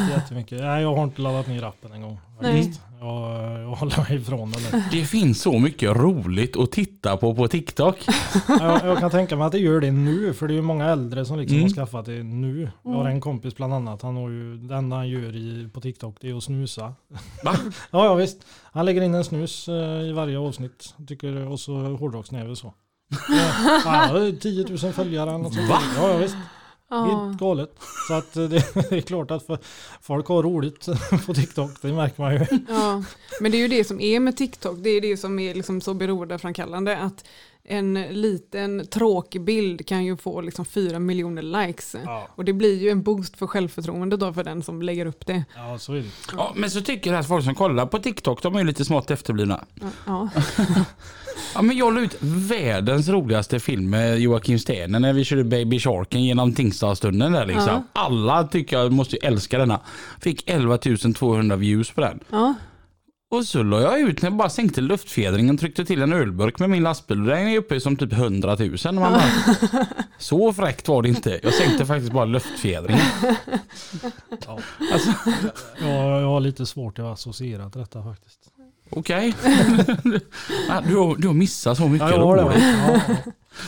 inte jättemycket. Nej, jag har inte laddat ner appen en gång. Nej. Jag, jag håller mig ifrån den. Det finns så mycket roligt att titta på på TikTok. Jag, jag kan tänka mig att det gör det nu, för det är ju många äldre som liksom Mm. har skaffat det nu. Jag har en kompis bland annat, han har ju, det enda han gör i, på TikTok det är att snusa. Va? Ja, ja visst. Han lägger in en snus eh, i varje avsnitt. Tycker, och så hårdrocksnäve så. Ja, han har 10 000 följare eller något sånt. Va? Ja, ja visst. Ja. Helt galet. Så att eh, det, det är klart att folk har roligt på TikTok, det märker man ju. Ja, men det är ju det som är med TikTok, det är det som är liksom så beroendeframkallande att en liten tråkig bild kan ju få liksom fyra miljoner likes. Ja, Och det blir ju en boost för självförtroendet då för den som lägger upp det. ja så är det. Ja, men så tycker jag att folk som kollar på TikTok, de är ju lite smått efterblivna. Ja, Ja, men jag la ut världens roligaste film med Joakim Sterner när vi körde Baby Sharken genom Tingstadstunneln där liksom. Ja. Alla tycker jag måste älska denna. Fick 11 200 views på den. ja. Och så la jag ut när jag bara sänkte luftfjädringen och tryckte till en ölburk med min lastbil. Och den är uppe i som typ 100 000. Och Man bara, så fräckt var det inte. Jag sänkte faktiskt bara luftfjädringen. Ja. Alltså, Jag, jag har lite svårt att associera till detta faktiskt. Okej. Ja, du, har, du har missat så mycket Ja, jag har det. roligt. Ja,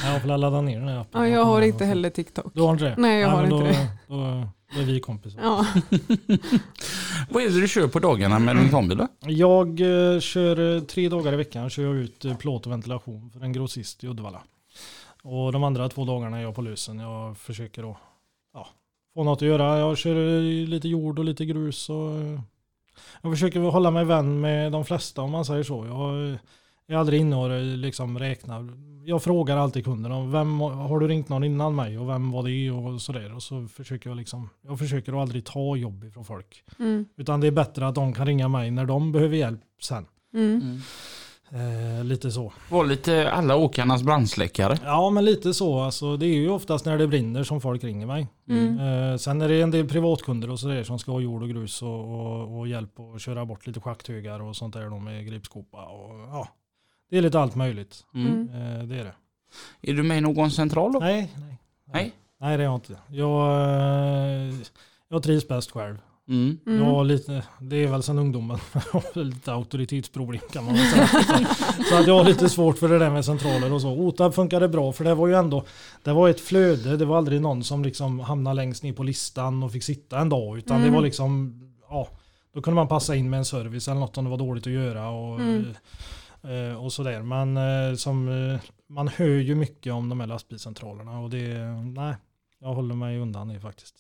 ja. Jag får ladda ner den här appen. ja, jag har inte heller TikTok. Du har inte det? Nej, jag har men inte då, det. Då, då är vi kompisar. Ja. Vad är det du kör på dagarna med din kambil då? Jag eh, kör eh, tre dagar i veckan kör jag ut eh, plåt och ventilation för en grossist i Uddevalla. Och de andra två dagarna är jag på lösen. Jag försöker då, ja, få något att göra. Jag kör eh, lite jord och lite grus. Och, eh, jag försöker väl hålla mig vän med de flesta om man säger så. Jag är aldrig inne och eh, liksom räknar. Jag frågar alltid kunderna om vem har du ringt någon innan mig och vem var det och sådär. Och så försöker jag liksom, jag försöker aldrig ta jobb ifrån folk. Mm. Utan det är bättre att de kan ringa mig när de behöver hjälp sen. Mm. Eh, lite så. Var lite alla åkarnas brandsläckare. Ja men lite så. Alltså, det är ju oftast när det brinner som folk ringer mig. Mm. Eh, sen är det en del privatkunder och sådär som ska ha jord och grus och, och, och hjälp att köra bort lite schakthögar och sånt där då med gripskopa. Och, ja, det är lite allt möjligt. Mm. Mm. Eh, det är det. Är du med i någon central då? Nej, nej. Nej. Nej det är jag inte. Jag, eh, jag trivs bäst själv. Mm. Mm. Jag har lite, det är väl sedan ungdomen. Lite auktoritetsproblem kan man väl säga. Så, så att jag har lite svårt för det där med centraler och så. OTAB funkade bra för det var ju ändå, det var ett flöde. Det var aldrig någon som liksom hamnade längst ner på listan och fick sitta en dag. Utan det Mm. var liksom, ja, då kunde man passa in med en service eller något om det var dåligt att göra. Och, Mm. eh, och sådär. Men eh, som, eh, man hör ju mycket om de här lastbilscentralerna och det, nej, jag håller mig undan det faktiskt.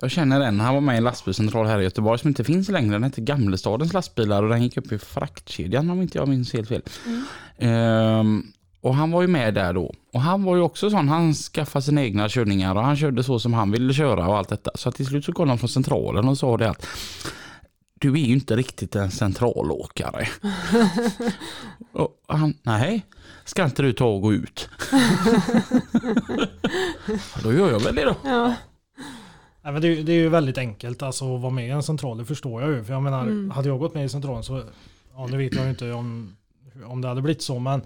Jag känner en, han var med i en lastbilscentral här i Göteborg som inte finns längre. Den hette Gamlestadens lastbilar och den gick upp i fraktkedjan om inte jag minns helt fel. Mm. Ehm, och han var ju med där då. Och han var ju också sån, han skaffade sina egna körningar och han körde så som han ville köra och allt detta. Så att till slut så kom de från centralen och sa det att du är ju inte riktigt en centralåkare. och han, nej, ska inte du ta och gå ut? då gör jag väl det då. Ja. Nej, men det, det är ju väldigt enkelt alltså, att vara med i en central, det förstår jag ju. För jag menar, Mm. hade jag gått med i centralen så, ja nu vet jag ju inte om, om det hade blivit så, men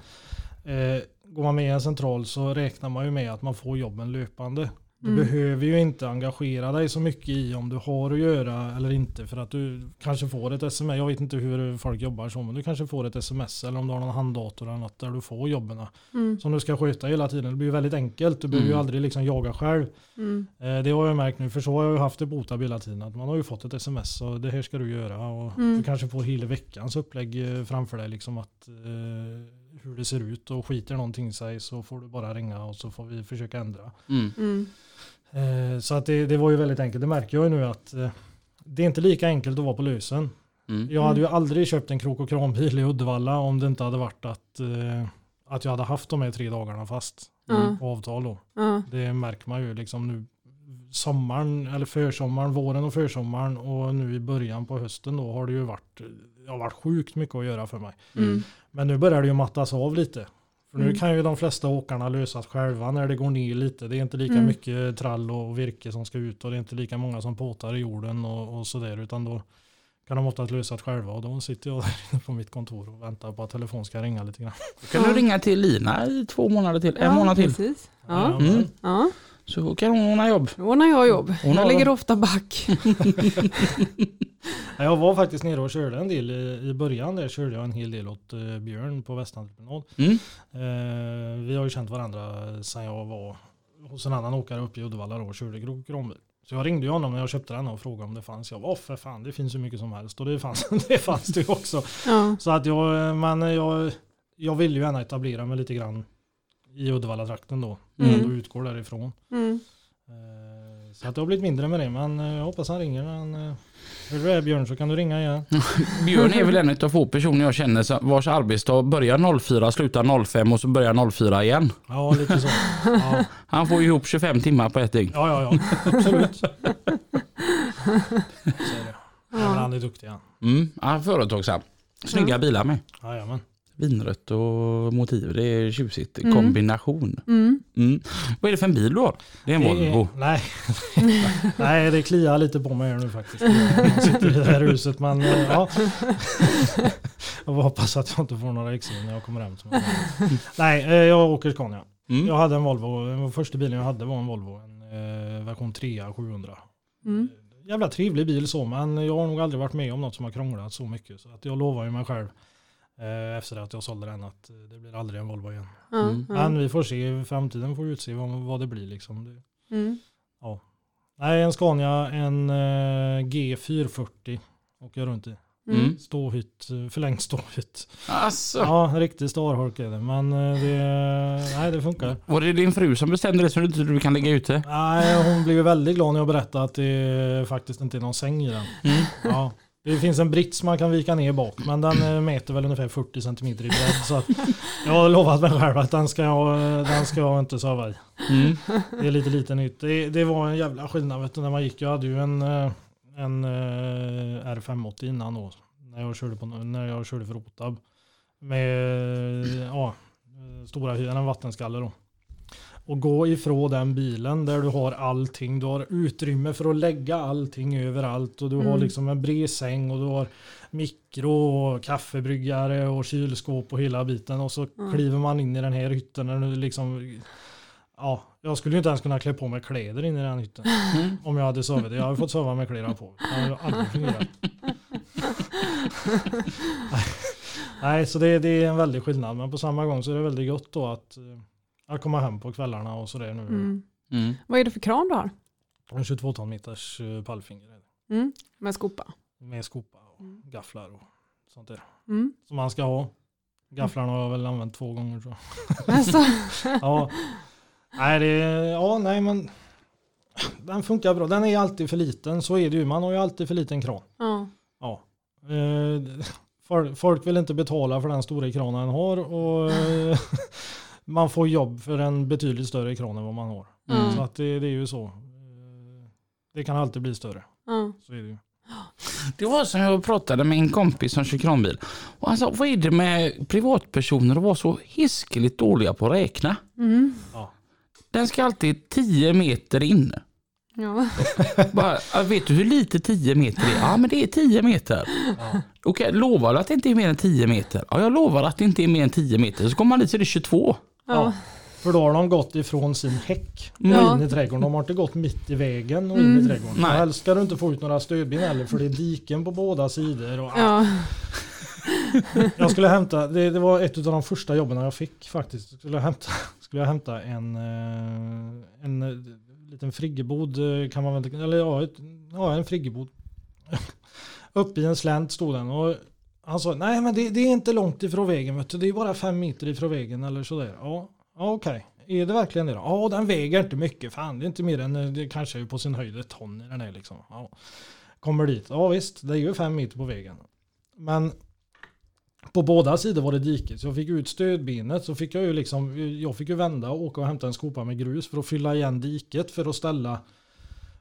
eh, går man med i en central så räknar man ju med att man får jobben löpande. Du Mm. behöver ju inte engagera dig så mycket i om du har att göra eller inte för att du kanske får ett sms. Jag vet inte hur folk jobbar så men du kanske får ett sms eller om du har någon handdator eller något där du får jobben Mm. som du ska sköta hela tiden. Det blir ju väldigt enkelt. Du behöver ju Mm. aldrig liksom jaga själv. Mm. Eh, Det har jag märkt nu, för så har jag ju haft det på Otab hela tiden. Att man har ju fått ett sms och det här ska du göra. Och Mm. Du kanske får hela veckans upplägg eh, framför dig. Liksom att, eh, hur det ser ut och skiter någonting sig så får du bara ringa och så får vi försöka ändra. Mm. Mm. Eh, så att det, det var ju väldigt enkelt. Det märker jag ju nu att eh, det är inte lika enkelt att vara på lösen. Mm. Jag hade ju aldrig köpt en krok och kranbil i Uddevalla om det inte hade varit att, eh, att jag hade haft de här tre dagarna fast på avtal då. Det märker man ju liksom nu sommaren eller försommaren, våren och försommaren och nu i början på hösten då har det ju varit, det har varit sjukt mycket att göra för mig. Mm. Men nu börjar det ju mattas av lite. För nu Mm. kan ju de flesta åkarna lösas själva när det går ner lite. Det är inte lika Mm. mycket trall och virke som ska ut och det är inte lika många som påtar i jorden och, och sådär utan då kan de oftast lösa det själva och då sitter jag där inne på mitt kontor och väntar på att telefon ska ringa lite grann. Då kan du ringa till Lina i två månader till, en Ja, månad till. Precis. Ja. Ja, Mm. Ja. Så kan hon ordna jobb. Då ordnar jag jobb. Hon har- jag ligger ofta back. Ja, Jag var faktiskt nere och körde en del i, början. Där körde jag en hel del åt eh, Björn på Västentreprenad. Mm. Eh, vi har ju känt varandra sedan jag var hos en annan åkare uppe i Uddevalla då och körde kranbil. Så jag ringde honom när jag köpte den och frågade om det fanns. Jag var "Åh, för fan, det finns ju mycket som helst och det fanns det, fanns det ju också. Ja. Så att jag, men jag, jag vill ju gärna etablera mig lite grann i Uddevalla-trakten då. Mm. Och utgår därifrån. Mm. Eh, Så att det har blivit mindre med det men eh, jag hoppas han ringer. Han, eh, hör du det Björn så kan du ringa igen. Björn är väl en av få personer jag känner vars arbetsdag börjar 04, slutar 05 och så börjar 04 igen. Ja lite så. Ja, Han får ju ihop 25 timmar på ett dygn. ja, ja, ja. absolut. Så är det. Ja, men han är duktig han. Mm. Ja, företagsam. Snygga bilar med. Jajamän. Vinrött och motiv. Det är tjusigt. Mm. Kombination. Mm. Mm. Vad är det för en bil du har? Det är en Det Volvo. Nej. nej, det kliar lite på mig nu faktiskt. Jag sitter i det här huset men eh, ja. Jag hoppas att jag inte får några exil när jag kommer hem. Nej, eh, jag åker Scania. Mm. Jag hade en Volvo. Den första bilen jag hade var en Volvo. En eh, version 3 700. Mm. Jävla trevlig bil så men jag har nog aldrig varit med om något som har krånglat så mycket. Så att jag lovar ju mig själv efter att jag sålde den att eh, det blir aldrig en Volvo igen. Ja. Mm. Ja. Men vi får se, framtiden får utse vad, vad det blir liksom. Det, Mm. Nej, en Scania, en eh, G440 åker jag runt i. Mm. Ståhytt, eh, förlängd ståhytt. Alltså. Ja, en riktig starholk är det. Men eh, det, nej, det funkar. Var det din fru som bestämde det så du inte kan lägga ut det? Nej, hon blev väldigt glad när jag berättade att det faktiskt inte är någon säng i den. Mm. Ja. Det finns en brits man kan vika ner bak, men den eh, mäter väl ungefär 40 cm i bredd. Så jag har lovat mig själv att den ska jag, den ska jag inte sova i. Mm. Det är lite lite nytt. Det, det var en jävla skillnad vet du, när man gick. Jag hade ju en, eh, en eh, R580 innan då. När jag körde, på, när jag körde för Rotab. Med eh, ja, eh, stora en vattenskalle då. Och gå ifrån den bilen där du har allting. Du har utrymme för att lägga allting överallt. Och du har Mm. liksom en bred säng och du har mikro och kaffebryggare och kylskåp och hela biten. Och så Mm. kliver man in i den här hytten. Och du liksom, ja, jag skulle ju inte ens kunna klä på mig kläder in i den hytten. Mm. Om jag hade sovit. Jag hade fått sova med kläderna på. Det hade aldrig fungerat. Nej, så det, det är en väldig skillnad. Men på samma gång så är det väldigt gott då att, eh, att komma hem på kvällarna och sådär nu. Mm. Mm. Vad är det för kran du har? En 22 ton meters eh, pallfinger. Mm. Med skopa? med skopa och Mm. gafflar och sånt där. Mm. Som man ska ha. Gafflarna har jag väl använt två gånger tror jag. Alltså, Ja. Nej, det, ja, nej men den funkar bra. Den är alltid för liten. Så är det ju. Man har ju alltid för liten kran. ja. Ja. Eh, folk- vill inte betala för den stora kranen han har och man får jobb för en betydligt större kran än vad man har. Mm. Så att det, det är ju så. Eh, Det kan alltid bli större. ja. Så är det ju. Det var som jag pratade med en kompis som kör kranbil. Och han sa, vad är det med privatpersoner att vara så hiskeligt dåliga på att räkna? Mm. Ja. Den ska alltid 10 meter in. Ja. Bara, "Ja, vet du hur lite 10 meter är? Ja men det är 10 meter. Okej, lovar du att det inte är mer än 10 meter? Ja jag lovar att det inte är mer än 10 meter. Så kommer man dit så är det 22. Ja. För då har de gått ifrån sin häck och Ja. in i trädgården. De har inte gått mitt i vägen och in i trädgården. Nej. Helst ska du inte få ut några stödben heller för det är diken på båda sidor. Och, Ja. Jag skulle hämta, det, det var ett av de första jobben jag fick faktiskt. Skulle jag hämta, skulle jag hämta en, eh, en eh, liten friggebod eh, kan man väl, eller ja, ett, ja en friggebod. Upp i en slänt stod den och han sa nej men det, det är inte långt ifrån vägen vet du. Det är bara fem meter ifrån vägen eller sådär. Ja, ja okej. Är det verkligen det då? Ja den väger inte mycket. Fan det är inte mer än, eh, det kanske är på sin höjd ett ton i den här liksom. Ja. Kommer dit. Ja visst, det är ju fem meter på vägen. Men på båda sidor var det diket. Så jag fick ut stödbenet så fick jag ju liksom, jag fick ju vända och åka och hämta en skopa med grus för att fylla igen diket för att ställa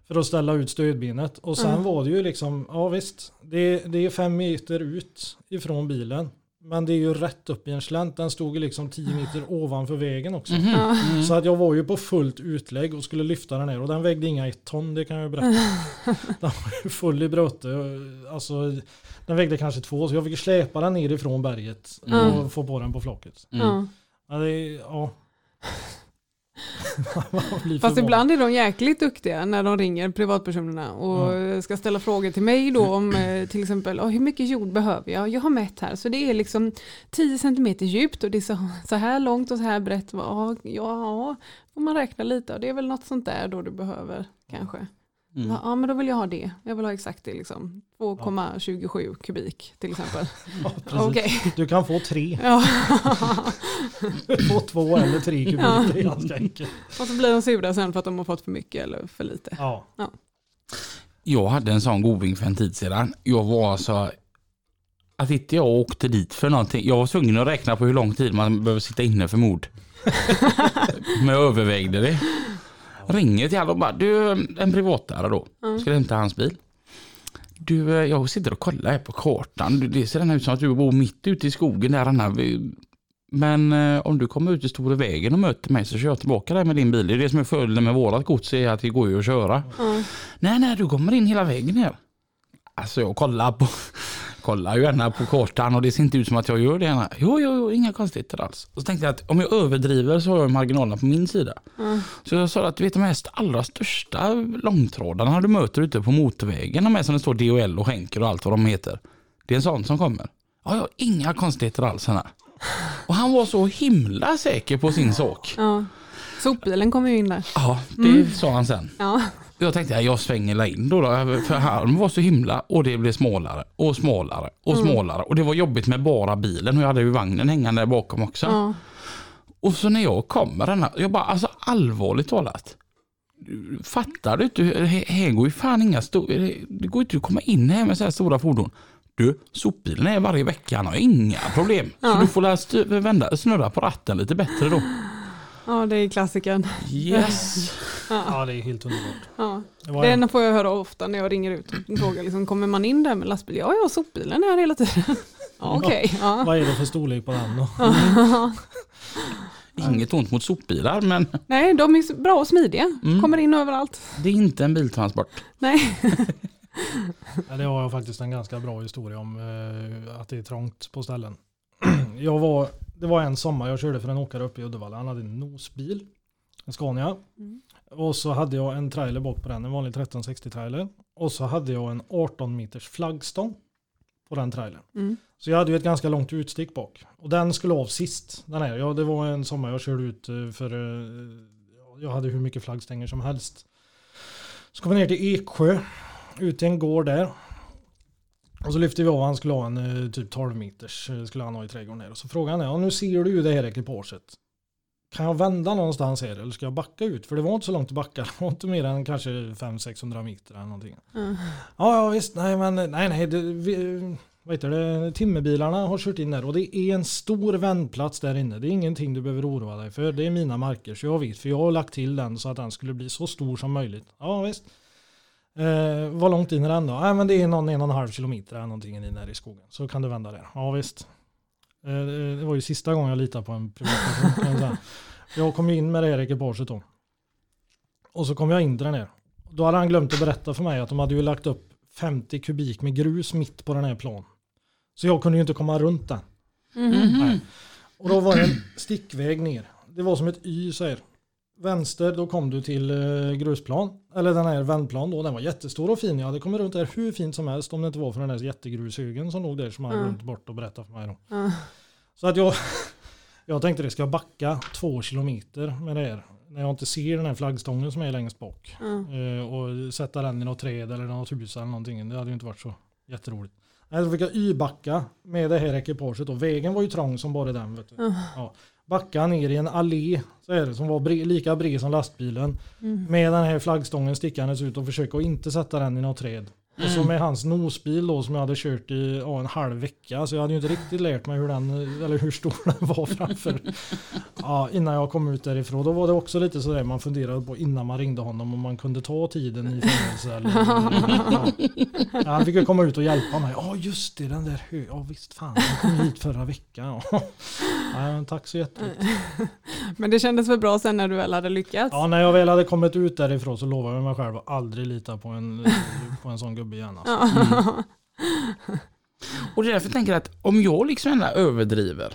för att ställa ut stödbenet. Och sen Mm. var det ju liksom, ja visst, det, det är fem meter ut ifrån bilen. Men det är ju rätt upp i en slänt. Den stod ju liksom tio meter ovanför vägen också. Ja. Så att jag var ju på fullt utlägg och skulle lyfta den här och den vägde inga ett ton, det kan jag ju berätta. den var ju full i bröte. Alltså, den vägde kanske två, så jag fick släpa den ner ifrån berget och Mm. få på den på flocket. Ja. Ja, det ja. Fast ibland är de jäkligt duktiga när de ringer privatpersonerna och ska ställa frågor till mig då om eh, till exempel "Åh, hur mycket jord behöver jag? Jag har mätt här så det är liksom 10 cm djupt och det är så, så här långt och så här brett. Ja, ja, får man räkna lite och det är väl något sånt där då du behöver kanske. Mm. Ja, Ja men då vill jag ha det. Jag vill ha exakt det liksom. 2,27 kubik till exempel. Ja. Okej. Du kan få tre, Ja. få två eller tre kubik. Ja. Det är ganska enkelt. och så blir de sura sen för att de har fått för mycket eller för lite. Ja. Jag hade en sån goding för en tid sedan. Jag var alltså att inte jag åkte dit för någonting. Jag var tvungen att räkna på hur lång tid man behöver sitta inne för mord. Men jag övervägde det. Ringer till alla och bara, du en privatare då. Ska hämta hans bil. Du, eh, jag sitter och kollar här på kartan. Du, Det ser ut som att du bor mitt ute i skogen där. Vi- Men eh, om du kommer ut i stora vägen och möter mig så kör jag tillbaka där med din bil. Det är det som är fördelen med vårat gods är att det går ju att köra. Ja. Nej, nej, du kommer in hela vägen här. Alltså jag kollar på kollar ju gärna på kartan och det ser inte ut som att jag gör det gärna. Jo, jo, jo, inga konstigheter alls. Och så tänkte jag att om jag överdriver så har jag marginalerna på min sida. Så jag sa att du vet de här allra största långtradarna du möter ute på motorvägen, de här som det står DHL och Henker och allt vad de heter. Det är en sån som kommer. Ja, ja, inga konstigheter alls här. Och han var så himla säker på sin sak. Ja. Sopbilen kommer ju in där. Ja, det sa han sen. Ja. Jag tänkte att jag svänger la in då, då, för han var så himla och det blev smalare och smalare och smalare. Och det var jobbigt med bara bilen och jag hade ju vagnen hängande där bakom också. Ja. Och så när jag kommer, denna, jag bara alltså allvarligt talat. Fattar du inte? Här här går ju fan inga stora, det går inte att komma in här med så här stora fordon. Du, sopbilen är varje vecka, han har inga problem. Så du får lära styr- vända, snurra på ratten lite bättre då. Ja, det är klassikern. Yes. ja, det är helt underbart. Ja. Det var en, får jag höra ofta när jag ringer ut och frågar liksom, kommer man in där med lastbil? Ja, ja, sopbilen är här hela tiden. Ja, Okej, ja. vad är det för storlek på den då? Inget ont mot sopbilar men Nej, de är bra och smidiga. Kommer in överallt. det är inte en biltransport. Nej. Ja, det har jag faktiskt en ganska bra historia om eh, att det är trångt på ställen. jag var, det var en sommar jag körde för en åkare uppe i Uddevalla. Han hade en nosbil, en Scania. Och så hade jag en trailer bak på den, en vanlig 1360 trailer. Och så hade jag en 18 meters flaggstång på den trailern. Mm. Så jag hade ju ett ganska långt utstick bak. Och den skulle av sist. Den här. Ja, det var en sommar jag körde ut eh, för eh, jag hade hur mycket flaggstänger som helst. Så kom vi ner till Eksjö, ut till en gård där. Och så lyfte vi av, han skulle ha en eh, typ 12 meters, eh, skulle han ha i trädgården där. Och så frågade han, ja nu ser du ju det här ekipaget. Kan jag vända någonstans här eller ska jag backa ut? För det var inte så långt att backa, det var inte mer än kanske 500-600 meter eller någonting. Mm. Ja, ja visst, nej men nej nej, det, vi, vad heter det, timmerbilarna har kört in där och det är en stor vändplats där inne. Det är ingenting du behöver oroa dig för. Det är mina marker så jag vet för jag har lagt till den så att den skulle bli så stor som möjligt. Ja visst. Eh, vad långt in är den då? Nej men det är någon en och en halv kilometer eller någonting in där i skogen. Så kan du vända där. Ja visst. Eh, det var ju sista gången jag litade på en privatperson. jag kom ju in med det här ekipaget då. Och så kom jag in till den här. Då hade han glömt att berätta för mig att de hade ju lagt upp 50 kubik med grus mitt på den här plan. Så jag kunde ju inte komma runt den. Nej. Och då var det en stickväg ner. Det var som ett Y här. Vänster, då kom du till eh, grusplan. Eller den här vändplan då. Den var jättestor och fin. Jag hade kommit runt där hur fint som helst om det inte var för den där jättegrushögen som låg där som han Mm. glömt bort och berätta för mig då. Ja. Så att jag, jag tänkte det ska jag backa två kilometer med det här. När jag inte ser den här flaggstången som är längst bak. Eh, och sätta den i något träd eller något hus eller någonting. Det hade ju inte varit så jätteroligt. Nej, så fick jag y-backa med det här ekipaget och vägen var ju trång som bara den. Vet du. Ja. Backa ner i en allé så är det, som var bre, lika bred som lastbilen. Med den här flaggstången stickandes ut och försöka att inte sätta den i något träd. Och så med hans nosbil då som jag hade kört i ja, en halv vecka. Så jag hade ju inte riktigt lärt mig hur, den, eller hur stor den var framför. Ja, innan jag kom ut därifrån. Då var det också lite sådär man funderade på innan man ringde honom om man kunde ta tiden i fängelse. Eller, ja. Ja, han fick ju komma ut och hjälpa mig. Ja just det, den där hö... Ja visst fan, han kom hit förra veckan. Ja. Ja, men tack så jättemycket. Men det kändes väl bra sen när du väl hade lyckats? Ja, när jag väl hade kommit ut därifrån så lovade jag mig själv att aldrig lita på en, på en sån gubbe igen. Alltså. Och det är därför jag tänker att om jag liksom ändå överdriver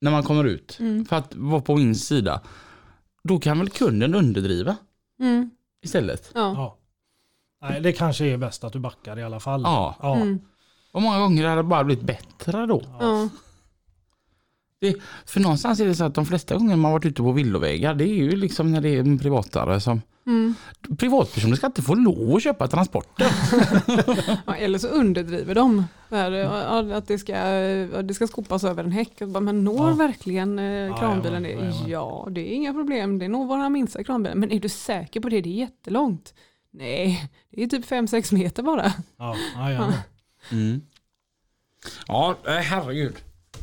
när man kommer ut Mm. för att vara på min sida, då kan väl kunden underdriva Mm. istället? Ja. Ja. Nej, det kanske är bäst att du backar i alla fall. Ja. ja. Mm. Och många gånger hade det bara blivit bättre då. Ja. För någonstans är det så att de flesta gånger man varit ute på villovägar, det är ju liksom när det är en privatare som... Mm. Privatpersoner ska inte få lov att köpa transporter. Ja, eller så underdriver de. Ja, att det ska, ja, det ska skopas över en häck. Bara, Men når Ja. verkligen eh, kranbilen det? jajamän. Ja, det är inga problem. Det når våra minsta kranbilar. Men är du säker på det? Det är jättelångt. Nej, det är typ 5-6 meter bara. Ja, ja, ja. Mm. Ja, eh, herregud.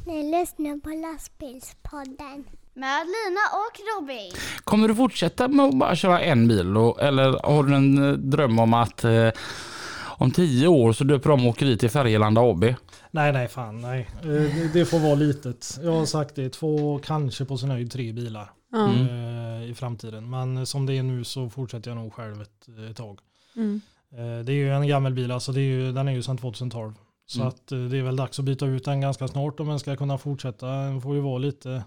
Ni lyssnar på lastbilspodden. Med Lina och Robin. Kommer du fortsätta med att bara köra en bil och, eller har du en eh, dröm om att eh, om tio år så döper de åkeri till Färgelanda AB? Nej, nej, fan nej. Eh, Det, får vara litet. Jag har sagt det, två, kanske på sin höjd tre bilar eh, i framtiden. Men som det är nu så fortsätter jag nog själv ett, ett tag. Mm. Det är ju en gammal bil, alltså det är ju, den är ju sedan 2012. Så Mm. att eh, det är väl dags att byta ut den ganska snart om den ska kunna fortsätta. Den får ju vara lite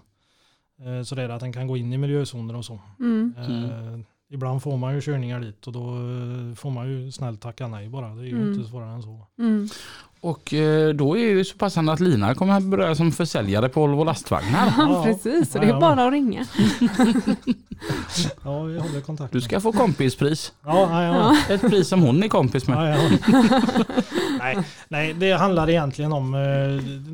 eh, sådär att den kan gå in i miljözoner och så. Mm. Eh, ibland får man ju körningar dit och då eh, får man ju snällt tacka nej bara. Det är ju Mm. inte svårare än så. Mm. Och eh, då är det så passande att Lina kommer att börja som försäljare på Volvo lastvagnar. Ja, precis. Så det är bara att ringa. Ja, vi håller kontakt. Du ska få kompispris. Ja, ja, ja. Ett pris som hon är kompis med. Ja, ja. nej, nej, det handlar egentligen om eh,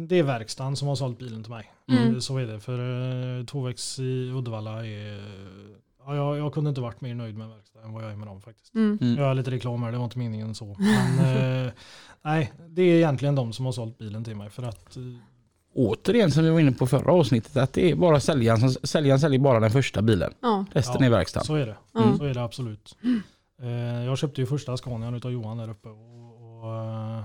det är verkstaden som har sålt bilen till mig. Mm. Så är det. För tvåvägs i Uddevalla är... Ja, jag, jag kunde inte varit mer nöjd med verkstaden än vad jag är med dem faktiskt. Mm. Mm. Jag har lite reklam här, det var inte meningen så. Men eh, nej, det är egentligen de som har sålt bilen till mig. För att eh, Återigen som vi var inne på förra avsnittet att det är bara säljaren som säljaren säljer bara den första bilen. Ja. Resten Ja. är verkstad. så är det. Mm. Så är det absolut. Eh, jag köpte ju första Scanian utav Johan där uppe. Och, och, eh,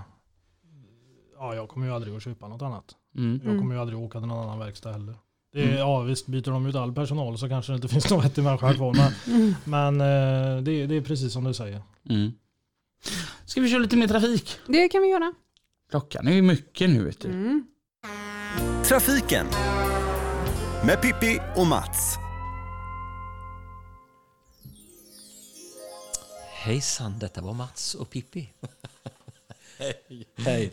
ja, jag kommer ju aldrig att köpa något annat. Mm. Jag kommer ju aldrig åka till någon annan verkstad heller. Det är, Ja visst, byter de ut all personal så kanske det inte finns någon vettig människa kvar. Men, Mm. men eh, det, det är precis som du säger. Mm. Ska vi köra lite mer trafik? Det kan vi göra. Klockan är ju mycket nu vet du. Mm. Trafiken med Pippi och Mats. Hejsan, detta var Mats och Pippi. Hej.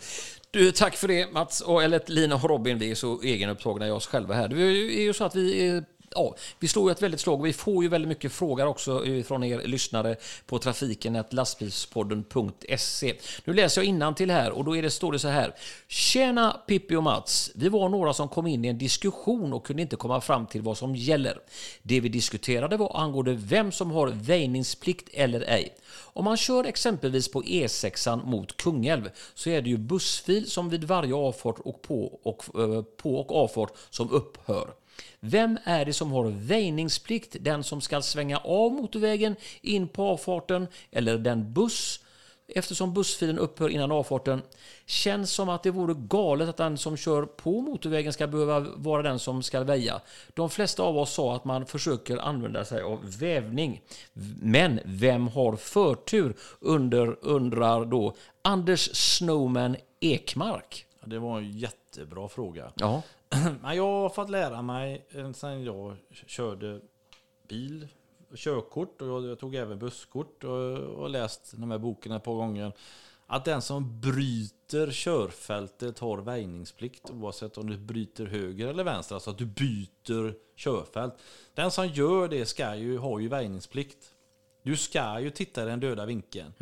Du, tack för det Mats, och, eller Lina och Robin. Vi är så egenupptagna i oss själva här. Det är ju så att vi är Ja, vi slår ju ett väldigt slag och vi får ju väldigt mycket frågor också eh, från er lyssnare på trafiken lastbilspodden.se. Nu läser jag till här och då är det, står det så här. Tjena Pippi och Mats. Vi var några som kom in i en diskussion och kunde inte komma fram till vad som gäller. Det vi diskuterade var angående vem som har väjningsplikt eller ej. Om man kör exempelvis på E6 mot Kungälv så är det ju bussfil som vid varje avfart och på och, eh, på och avfart som upphör. Vem är det som har väjningsplikt? Den som ska svänga av motorvägen in på avfarten eller den buss eftersom bussfilen upphör innan avfarten. Känns som att det vore galet att den som kör på motorvägen ska behöva vara den som ska väja. De flesta av oss sa att man försöker använda sig av vävning. Men vem har förtur? Under, undrar då Anders Snowman Ekmark. Det var en jättebra fråga. Ja. Men jag har fått lära mig eh, sen jag körde bil, körkort och jag, tog även busskort och, och läst de här boken ett par gånger. Att den som bryter körfältet har väjningsplikt oavsett om du bryter höger eller vänster. Alltså att du byter körfält. Den som gör det ska ju, har ju väjningsplikt. Du ska ju titta i den döda vinkeln.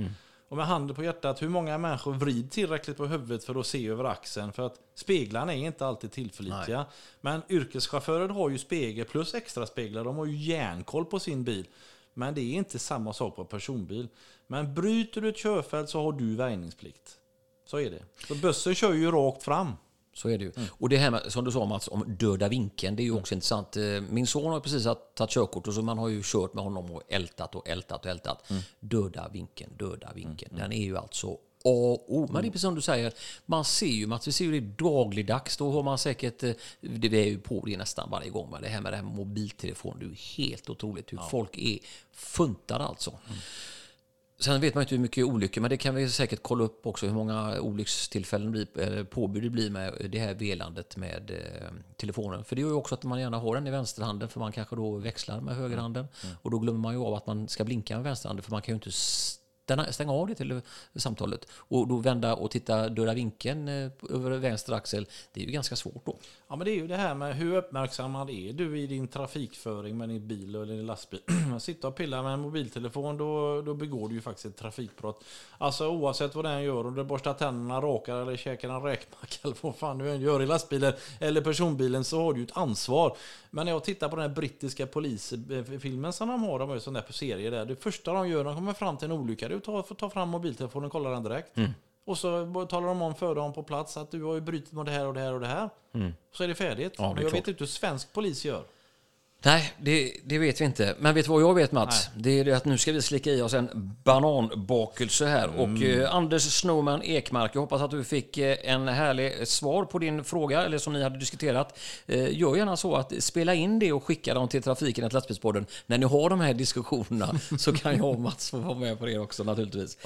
Och med handen på hjärtat, hur många människor vrider tillräckligt på huvudet för att se över axeln? För att speglarna är inte alltid tillförlitliga. Men yrkeschaufförer har ju spegel plus extra speglar. De har ju järnkoll på sin bil. Men det är inte samma sak på personbil. Men bryter du ett körfält så har du väjningsplikt. Så är det. Så bussen kör ju rakt fram. Så är det ju. Och det här med, som du sa Mats, om döda vinkeln, det är ju Mm. också intressant. Eh, Min son har precis tagit körkort och så man har ju kört med honom och ältat och ältat och ältat. Mm. Döda vinkeln, döda vinkeln. Den är ju alltså A och O. Men det är precis som du säger, man ser ju Mats, vi ser ju det dagligdags. Då har man säkert, eh, det är ju på det nästan varje gång. Men det här med det här mobiltelefon, det är ju helt otroligt hur folk är funtade alltså. Sen vet man inte hur mycket olyckor, men det kan vi säkert kolla upp också hur många olyckstillfällen blir, eller påbud det blir med det här velandet med eh, telefonen. För det gör ju också att man gärna har den i vänsterhanden för man kanske då växlar med högerhanden. Och då glömmer man ju av att man ska blinka med vänsterhanden för man kan ju inte stänga, stänga av det till samtalet. Och då vända och titta döda vinkeln eh, över vänster axel, det är ju ganska svårt då. Ja, men det är ju det här med hur uppmärksammad är du i din trafikföring med din bil eller din lastbil. Sitta och pilla med en mobiltelefon, då, då begår du ju faktiskt ett trafikbrott. Alltså oavsett vad den gör, om du borstar tänderna, rakar eller käkar en räkmacka eller vad fan du än gör i lastbilen eller personbilen så har du ju ett ansvar. Men när jag tittar på den här brittiska polisfilmen eh, som de har, de har ju sån där på serie där. Det första de gör, när de kommer fram till en olycka, att ta, ta fram mobiltelefonen och kolla den direkt. Och så talar de om för dem på plats att du har ju brutit mot det här och det här och det här. Så är det färdigt. Ja, det är jag klart. vet inte hur svensk polis gör. Nej, det, det vet vi inte. Men vet du vad jag vet Mats? Det är det att nu ska vi slicka i oss en bananbakelse här. Och eh, Anders Snowman Ekmark, jag hoppas att du fick eh, en härlig svar på din fråga, eller som ni hade diskuterat. Eh, gör gärna så att spela in det och skicka dem till trafiken ett lastbilspodden. När ni har de här diskussionerna så kan jag och Mats få vara med på det också naturligtvis.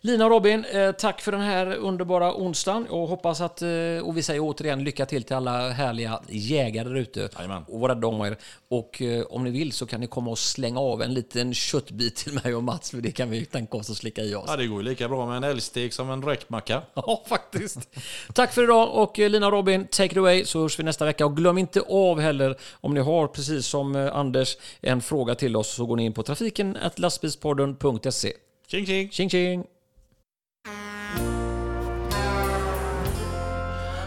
Lina och Robin, eh, tack för den här underbara onsdagen. Och hoppas att, eh, och vi säger återigen lycka till till alla härliga jägare där ute. Och var rädda om er. Och eh, om ni vill så kan ni komma och slänga av en liten köttbit till mig och Mats, för det kan vi tänka oss att slicka i oss. Ja, det går ju lika bra med en älgstek som en räkmacka. Ja, faktiskt. Tack för idag och eh, Lina och Robin, take it away så hörs vi nästa vecka. Och glöm inte av heller, om ni har precis som eh, Anders en fråga till oss så går ni in på trafiken lastbilspodden.se. Tjing tjing! Tjing tjing!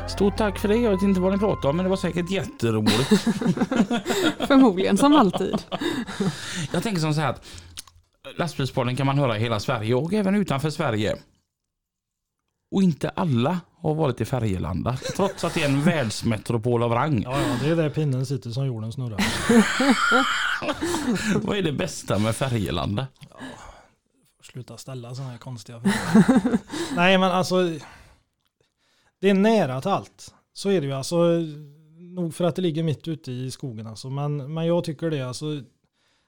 Stort tack för det. Jag vet inte vad ni pratar om, men det var säkert jätteroligt. Förmodligen som alltid. Jag tänker som så här att lastbilspodden kan man höra i hela Sverige och även utanför Sverige. Och inte alla har varit i Färgelanda, trots att det är en världsmetropol av rang. Ja, ja, det är där pinnen sitter som jorden snurrar. Vad är det bästa med Färgelanda? Sluta ställa sådana här konstiga frågor. Nej men alltså. Det är nära till allt. Så är det ju alltså. Nog för att det ligger mitt ute i skogen alltså. Men, men jag tycker det alltså.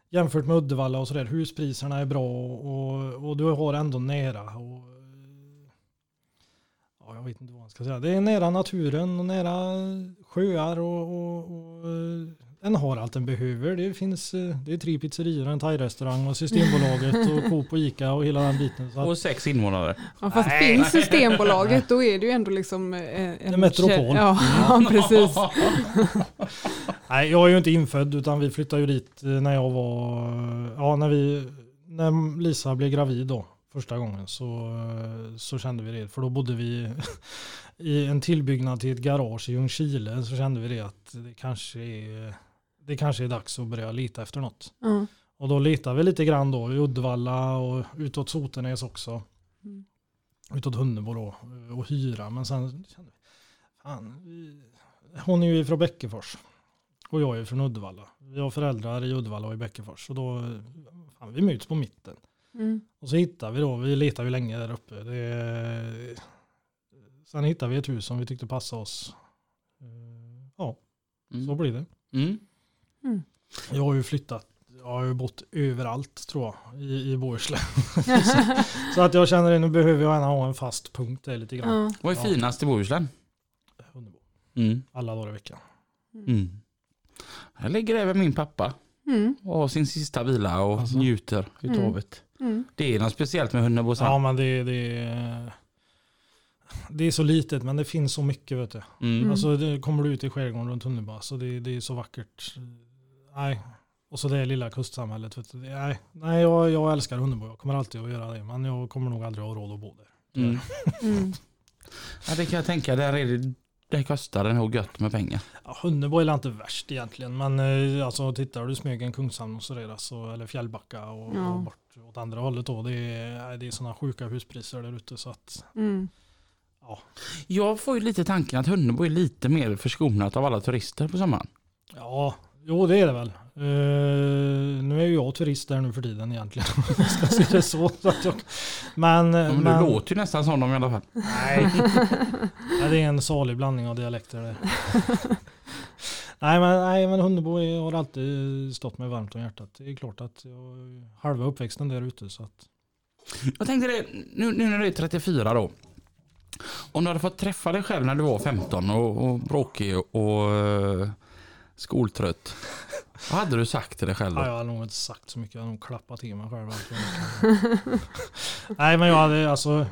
Jämfört med Uddevalla och sådär. Huspriserna är bra och, och du har ändå nära. Och, ja, jag vet inte vad man ska säga. Det är nära naturen och nära sjöar och, och, och den har allt den behöver. Det finns eh, det är tre pizzerior, en thai-restaurang och Systembolaget och Coop och Ica och hela den biten. Så att, Och sex invånare. Ja, fast finns Systembolaget då är det ju ändå liksom eh, en, En metropol. Ja, ja, precis. nej, jag är ju inte infödd utan vi flyttade ju dit eh, när jag var, ja när vi, när Lisa blev gravid då första gången så, så kände vi det. För då bodde vi i en tillbyggnad till ett garage i Ljungskile så kände vi det att det kanske är, det kanske är dags att börja leta efter något. Ja. Och då letade vi lite grann då i Uddevalla och utåt Sotenäs också. Mm. Utåt Hunnebo då eh, och hyra. Men sen kände vi, fan, vi, hon är ju från Bäckefors och jag är från Uddevalla. Vi har föräldrar i Uddevalla och i Bäckefors. Och då, fan, vi möts på mitten. Mm. Och så hittade vi då, vi letade ju länge där uppe. Det, sen hittade vi ett hus som vi tyckte passade oss. Eh, Ja, Mm. så blir det. Mm. Jag har ju flyttat, jag har ju bott överallt tror jag i, i Bohuslän. så att jag känner att nu behöver jag ha en fast punkt där lite grann. Ja. Vad är finast i Bohuslän? Hundebo. Mm. Alla dagar i veckan. Mm. Här ligger även min pappa Mm. och har sin sista vila och Alltså. njuter utav Mm. det. Mm. Det är något speciellt med Hunnebo Ja men det, det, det är så litet men det finns så mycket vet du. Mm. Alltså det, kommer du ut i skärgården runt Hunnebo så det, det är så vackert. Nej. Och så det lilla kustsamhället. Vet du. Nej, nej jag, jag älskar Hunnebo. Jag kommer alltid att göra det. Men jag kommer nog aldrig ha råd att bo där. Mm. Mm. Ja, det kan jag tänka. Där är det, det kostar det nog gött med pengar. Ja, Hunnebo är inte värst egentligen. Men eh, alltså, tittar du Smögen, Kungshamn och sådär. Så, eller Fjällbacka och, Ja. och bort åt andra hållet då. Det är, det är sådana sjuka huspriser där ute. Så att, Mm. Jag får ju lite tanken att Hunnebo är lite mer förskonat av alla turister på sommaren. ja, jo det är det väl. Eh, nu är ju jag turist där nu för tiden egentligen. Jag ska se det så. så att jag, men, Ja, men men, Du låter ju nästan som dem i alla fall. Nej. nej, det är en salig blandning av dialekter där. nej, men, nej, men Hunnebo är- har alltid stått mig varmt om hjärtat. Det är klart att jag halva uppväxten där ute. Så att, Jag tänkte det, nu, nu när du är 34 då. Om du hade fått träffa dig själv när du var 15 och, och bråkig och uh, skoltrött. Vad hade du sagt till dig själv då? ja, jag har nog inte sagt så mycket. Jag har nog klappat till mig själv. nej, men jag hade alltså...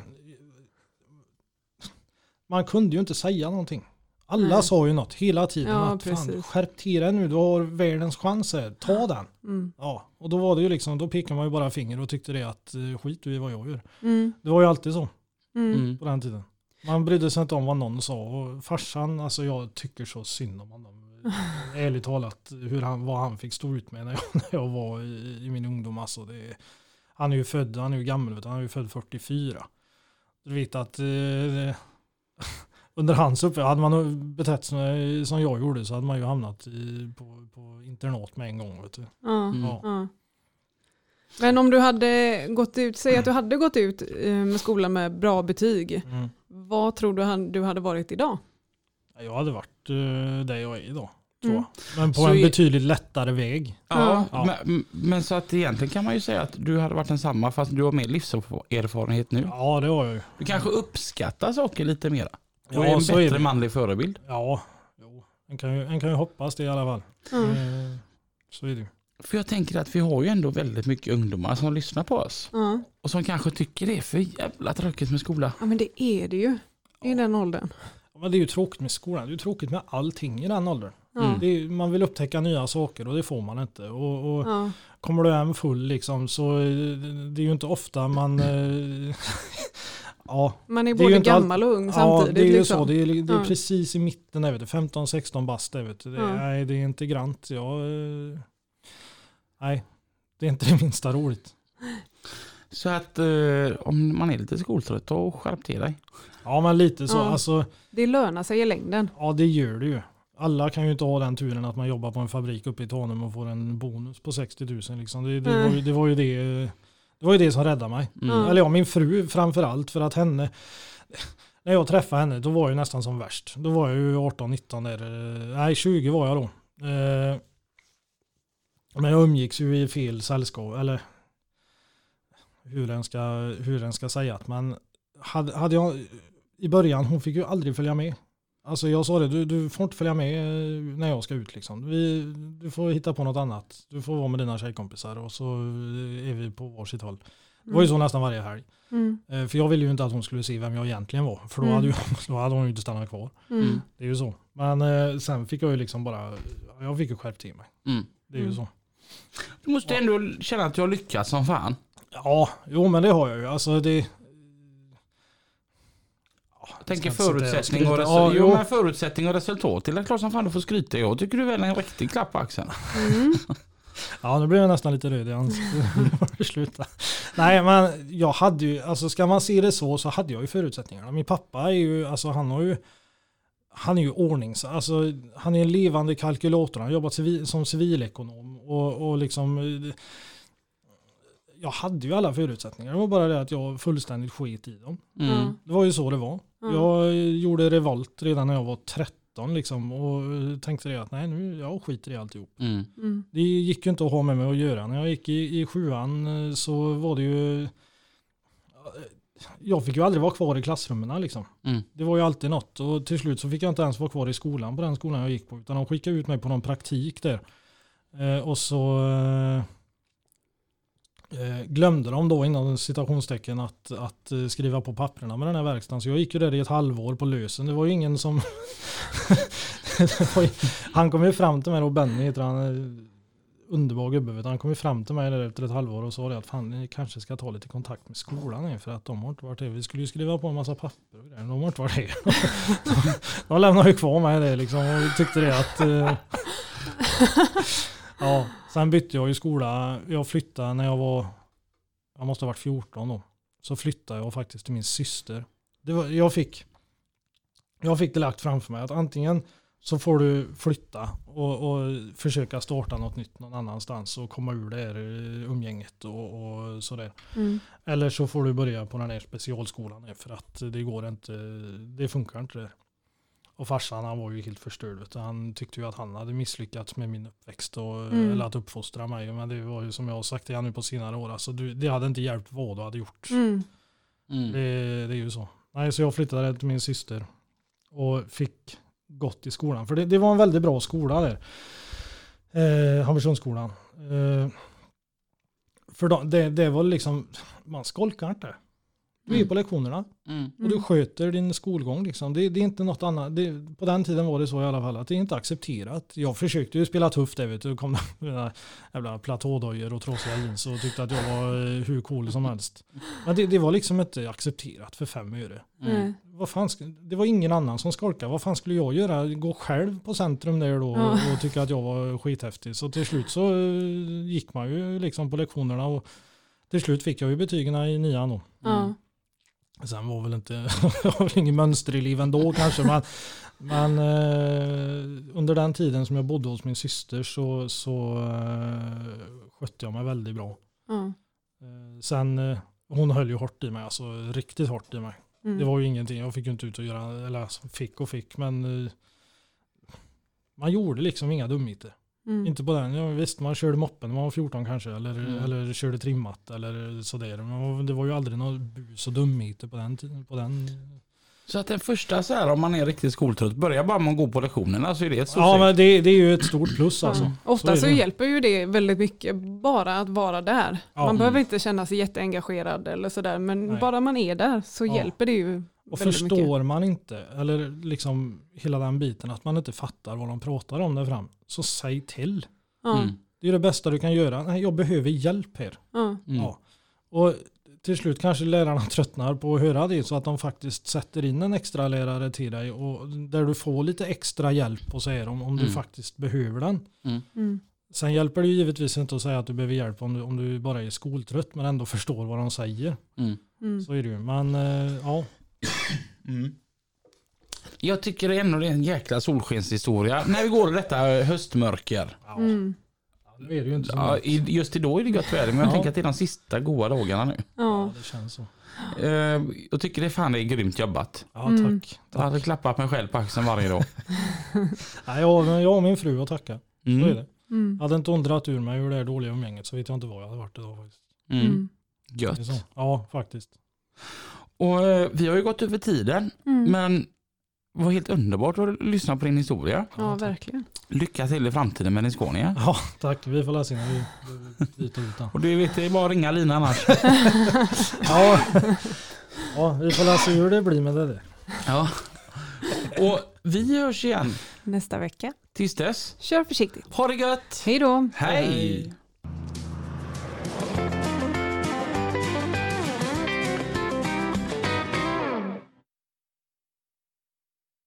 Man kunde ju inte säga någonting. Alla Nej. sa ju något hela tiden. Ja, att, fan, skärp till dig nu, du har världens chans här. Ta den. Mm. Ja, och då var det ju liksom, då pekade man ju bara finger och tyckte det att eh, skit i vad jag gör. Mm. Det var ju alltid så. Mm. på den tiden. Man brydde sig inte om vad någon sa och farsan, alltså jag tycker så synd om honom. Ärligt talat, hur han, vad han fick stå ut med när jag, när jag var i, i min ungdom. Alltså det, han är ju född, han är ju gammal, vet du, han är ju född 44. Du vet att eh, under hans uppväxt, hade man betett sig som jag gjorde så hade man ju hamnat i, på, på internat med en gång. Vet du. Mm. Ja. Ja. Men om du hade gått ut, säg att du hade gått ut eh, med skolan med bra betyg. Mm. Vad tror du han- du hade varit idag? Jag hade varit uh, där jag är idag. Mm. Men på Så en i- betydligt lättare väg. Ja, Ja. Men, men så att egentligen kan man ju säga att du hade varit densamma fast du har mer livserfarenhet nu. Ja, det har jag ju. Du kanske uppskattar saker lite mera. Och Ja, är en så är bättre det. manlig förebild. Ja, jo. En, kan ju, en kan ju hoppas det i alla fall. Mm. Eh, Så är det ju. För jag tänker att vi har ju ändå väldigt mycket ungdomar som lyssnar på oss. Ja. Och som kanske tycker det är för jävla tråkigt med skola. ja men det är det ju i den åldern. Men det är ju tråkigt med skolan. Det är ju tråkigt med allting i den åldern. Ja. Mm. Är, man vill upptäcka nya saker och det får man inte. Och, och Ja. kommer du hem full liksom så eh, det är ju inte ofta man... eh, ja, Man är är både all- gammal och ung ja, samtidigt. det är ju liksom. så. Det är, det är Ja. precis i mitten där vet du. 15-16 bast vet du. Det, Ja. Nej, det är inte grant. Jag, eh, nej, det är inte det minsta roligt. Så att eh, om man är lite skoltrött, då skärp till dig. Ja, men lite så. Ja. Alltså, Det lönar sig i längden. ja, det gör det ju. Alla kan ju inte ha den turen att man jobbar på en fabrik uppe i Tanum och får en bonus på 60 000. Liksom. Det, det, var ju, det var ju det. Det var ju det som räddade mig. Mm. Eller ja, min fru framför allt för att henne när jag träffade henne då var jag ju nästan som värst. Då var jag ju 18-19 där. eh, Nej 20 var jag då. Eh, Men jag umgicks ju i fel sällskap. Eller hur den ska, hur den ska säga. Men hade, hade jag i början, hon fick ju aldrig följa med. Alltså jag sa det, du, du får inte följa med eh, när jag ska ut liksom. Vi, du får hitta på något annat. Du får vara med dina tjejkompisar och så är vi på varsitt håll. Det var ju så nästan varje helg. Mm. Eh, För jag ville ju inte att hon skulle se vem jag egentligen var. För då, Mm. hade, ju, då hade hon ju inte stannat kvar. Mm. Det är ju så. Men eh, sen fick jag ju liksom bara, jag fick ju skärpt till mig. Mm. Det är ju Mm. så. Du måste ändå känna att har lyckats som fan. Ja, jo men det har jag ju. Alltså det... Ja, Jag tänker förutsättning och, skryta. resu- Ja, jo, jo. men förutsättning och resultat. Det är klart som fan du får skryta. Jag tycker du är väl en riktig klapp på axeln. Mm. Ja, nu blev jag nästan lite röd i ansiktet. Sluta. Nej, men jag hade ju, alltså ska man se det så, så hade jag ju förutsättningarna. Min pappa är ju, alltså han har ju, han är ju ordnings, alltså han är en levande kalkylator. Han har jobbat civil, som civilekonom och, och liksom, jag hade ju alla förutsättningar. Det var bara det att jag fullständigt skit i dem. Mm. Det var ju så det var. Ja. Jag gjorde revolt redan när jag var 13 liksom och tänkte det att nej nu jag skiter i alltihop. Mm. Mm. Det gick ju inte att ha med mig att göra. När jag gick i, i sjuan eh, så var det ju jag fick ju aldrig vara kvar i klassrummen liksom. Mm. Det var ju alltid något och till slut så fick jag inte ens vara kvar i skolan på den skolan jag gick på utan de skickade ut mig på någon praktik där. Eh, och så eh, eh, glömde de då inom citationstecken att, att eh, skriva på papperna med den här verkstaden. Så jag gick ju där i ett halvår på lösen. Det var ju ingen som... Ju- han kom ju fram till mig då, Benny heter han, eh, underbar gubbe. Han kom ju fram till mig där efter ett halvår och sa det att fan ni kanske ska ta lite kontakt med skolan för att de har inte varit det. Vi skulle ju skriva på en massa papper och grejer. De har inte varit det. de lämnade ju kvar mig det liksom och tyckte det att eh, Ja, sen bytte jag ju skola. Jag flyttade när jag var, jag måste ha varit 14 då. Så flyttade jag faktiskt till min syster. Det var, jag, fick, jag fick det lagt framför mig att antingen så får du flytta och, och försöka starta något nytt någon annanstans och komma ur det här eh, umgänget och, och sådär. Mm. Eller så får du börja på den här specialskolan för att det går inte, det funkar inte där. Och farsan han var ju helt förstörd. vet du. Han tyckte ju att han hade misslyckats med min uppväxt och Mm. eller att uppfostra mig. Men det var ju som jag har sagt till han nu på senare år. Alltså, du, det hade inte hjälpt vad du hade gjort. Mm. Mm. Det, det är ju så. Nej, så jag flyttade till min syster och fick gått i skolan. För det, det var en väldigt bra skola där. Eh, Hammarsundsskolan. Eh, för då, det, det var liksom, man skolkar inte. Du är Mm. på lektionerna Mm. och du sköter din skolgång. Liksom. Det, det är inte något annat. Det, på den tiden var det så i alla fall att det är inte accepterat. Jag försökte ju spela tufft där vet du. Kom det jävla platådojor och trasiga jeans och tyckte att jag var eh, hur cool som helst. Men det, det var liksom inte accepterat för fem öre. Nej. Vad fan, det var ingen annan som skolkade. Vad fan skulle jag göra? Gå själv på centrum där då och, och tycka att jag var skithäftig. Så till slut så eh, gick man ju liksom på lektionerna och till slut fick jag ju betygen i nian då. Ja. Sen var väl inte, jag väl ingen mönsterelev ändå kanske. Men, men eh, under den tiden som jag bodde hos min syster så, så eh, skötte jag mig väldigt bra. Ja. Eh, sen, eh, hon höll ju hårt i mig, alltså riktigt hårt i mig. Mm. Det var ju ingenting, jag fick ju inte ut att göra, eller alltså, fick och fick, men eh, man gjorde liksom inga dumheter. Mm. Inte på den, ja, visst man körde moppen när man var 14 kanske, eller, Mm. eller körde trimmat eller sådär. Men det var ju aldrig något bus och dumheter på den tiden. På den. Så att den första så här om man är riktigt skoltrött, börjar bara med att gå på lektionerna så är det ett Ja stort men det, det är ju ett stort plus alltså. Ja. Ofta så, det. hjälper ju det väldigt mycket bara att vara där. Ja. Man behöver inte känna sig jätteengagerad eller sådär men Nej. bara man är där så Ja. hjälper det ju Och väldigt mycket. förstår man inte, eller liksom hela den biten, att man inte fattar vad de pratar om där fram, så säg till. Ja. Mm. Det är det bästa du kan göra. Nej, jag behöver hjälp här. Ja. Mm. Ja. Och till slut kanske lärarna tröttnar på att höra det så att de faktiskt sätter in en extra lärare till dig och där du får lite extra hjälp och säger om, om du Mm. faktiskt behöver den. Mm. Sen hjälper det givetvis inte att säga att du behöver hjälp om du, om du bara är skoltrött men ändå förstår vad de säger. Mm. Mm. Så är det ju. Men eh, ja, Jag tycker ändå det är en jäkla solskenshistoria. När vi går i detta höstmörker. Mm. nu är det ju inte så Ja, i- just idag är det gött väder men jag Ja. tänker att det är de sista goda dagarna nu. Ja, Ja. det känns så. Eh, Jag tycker det fan är grymt jobbat. Ja, Mm. tack. Jag hade klappat mig själv på axeln varje dag. Nej, jag, men jag och min fru att tacka. Så är Mm. det. Mm. Hade inte hon dragit ur mig ur det här dåliga umgänget så vet jag inte vad jag hade varit idag faktiskt. Mm. Mm. Det är Gött. så. Ja, faktiskt. Och eh, vi har ju gått över tiden Mm. men det var helt underbart att lyssna på din historia. Ja, verkligen. Lycka till i framtiden med din Skåne. Ja, tack. Vi får läsa när vi vi byter den. Och du vet, det är bara att ringa Lina annars. Ja. ja, vi får läsa hur det blir med det där. Ja. Och vi hörs igen. Nästa vecka. Tills dess, Kör försiktigt. ha det gött! Hej då. Hej!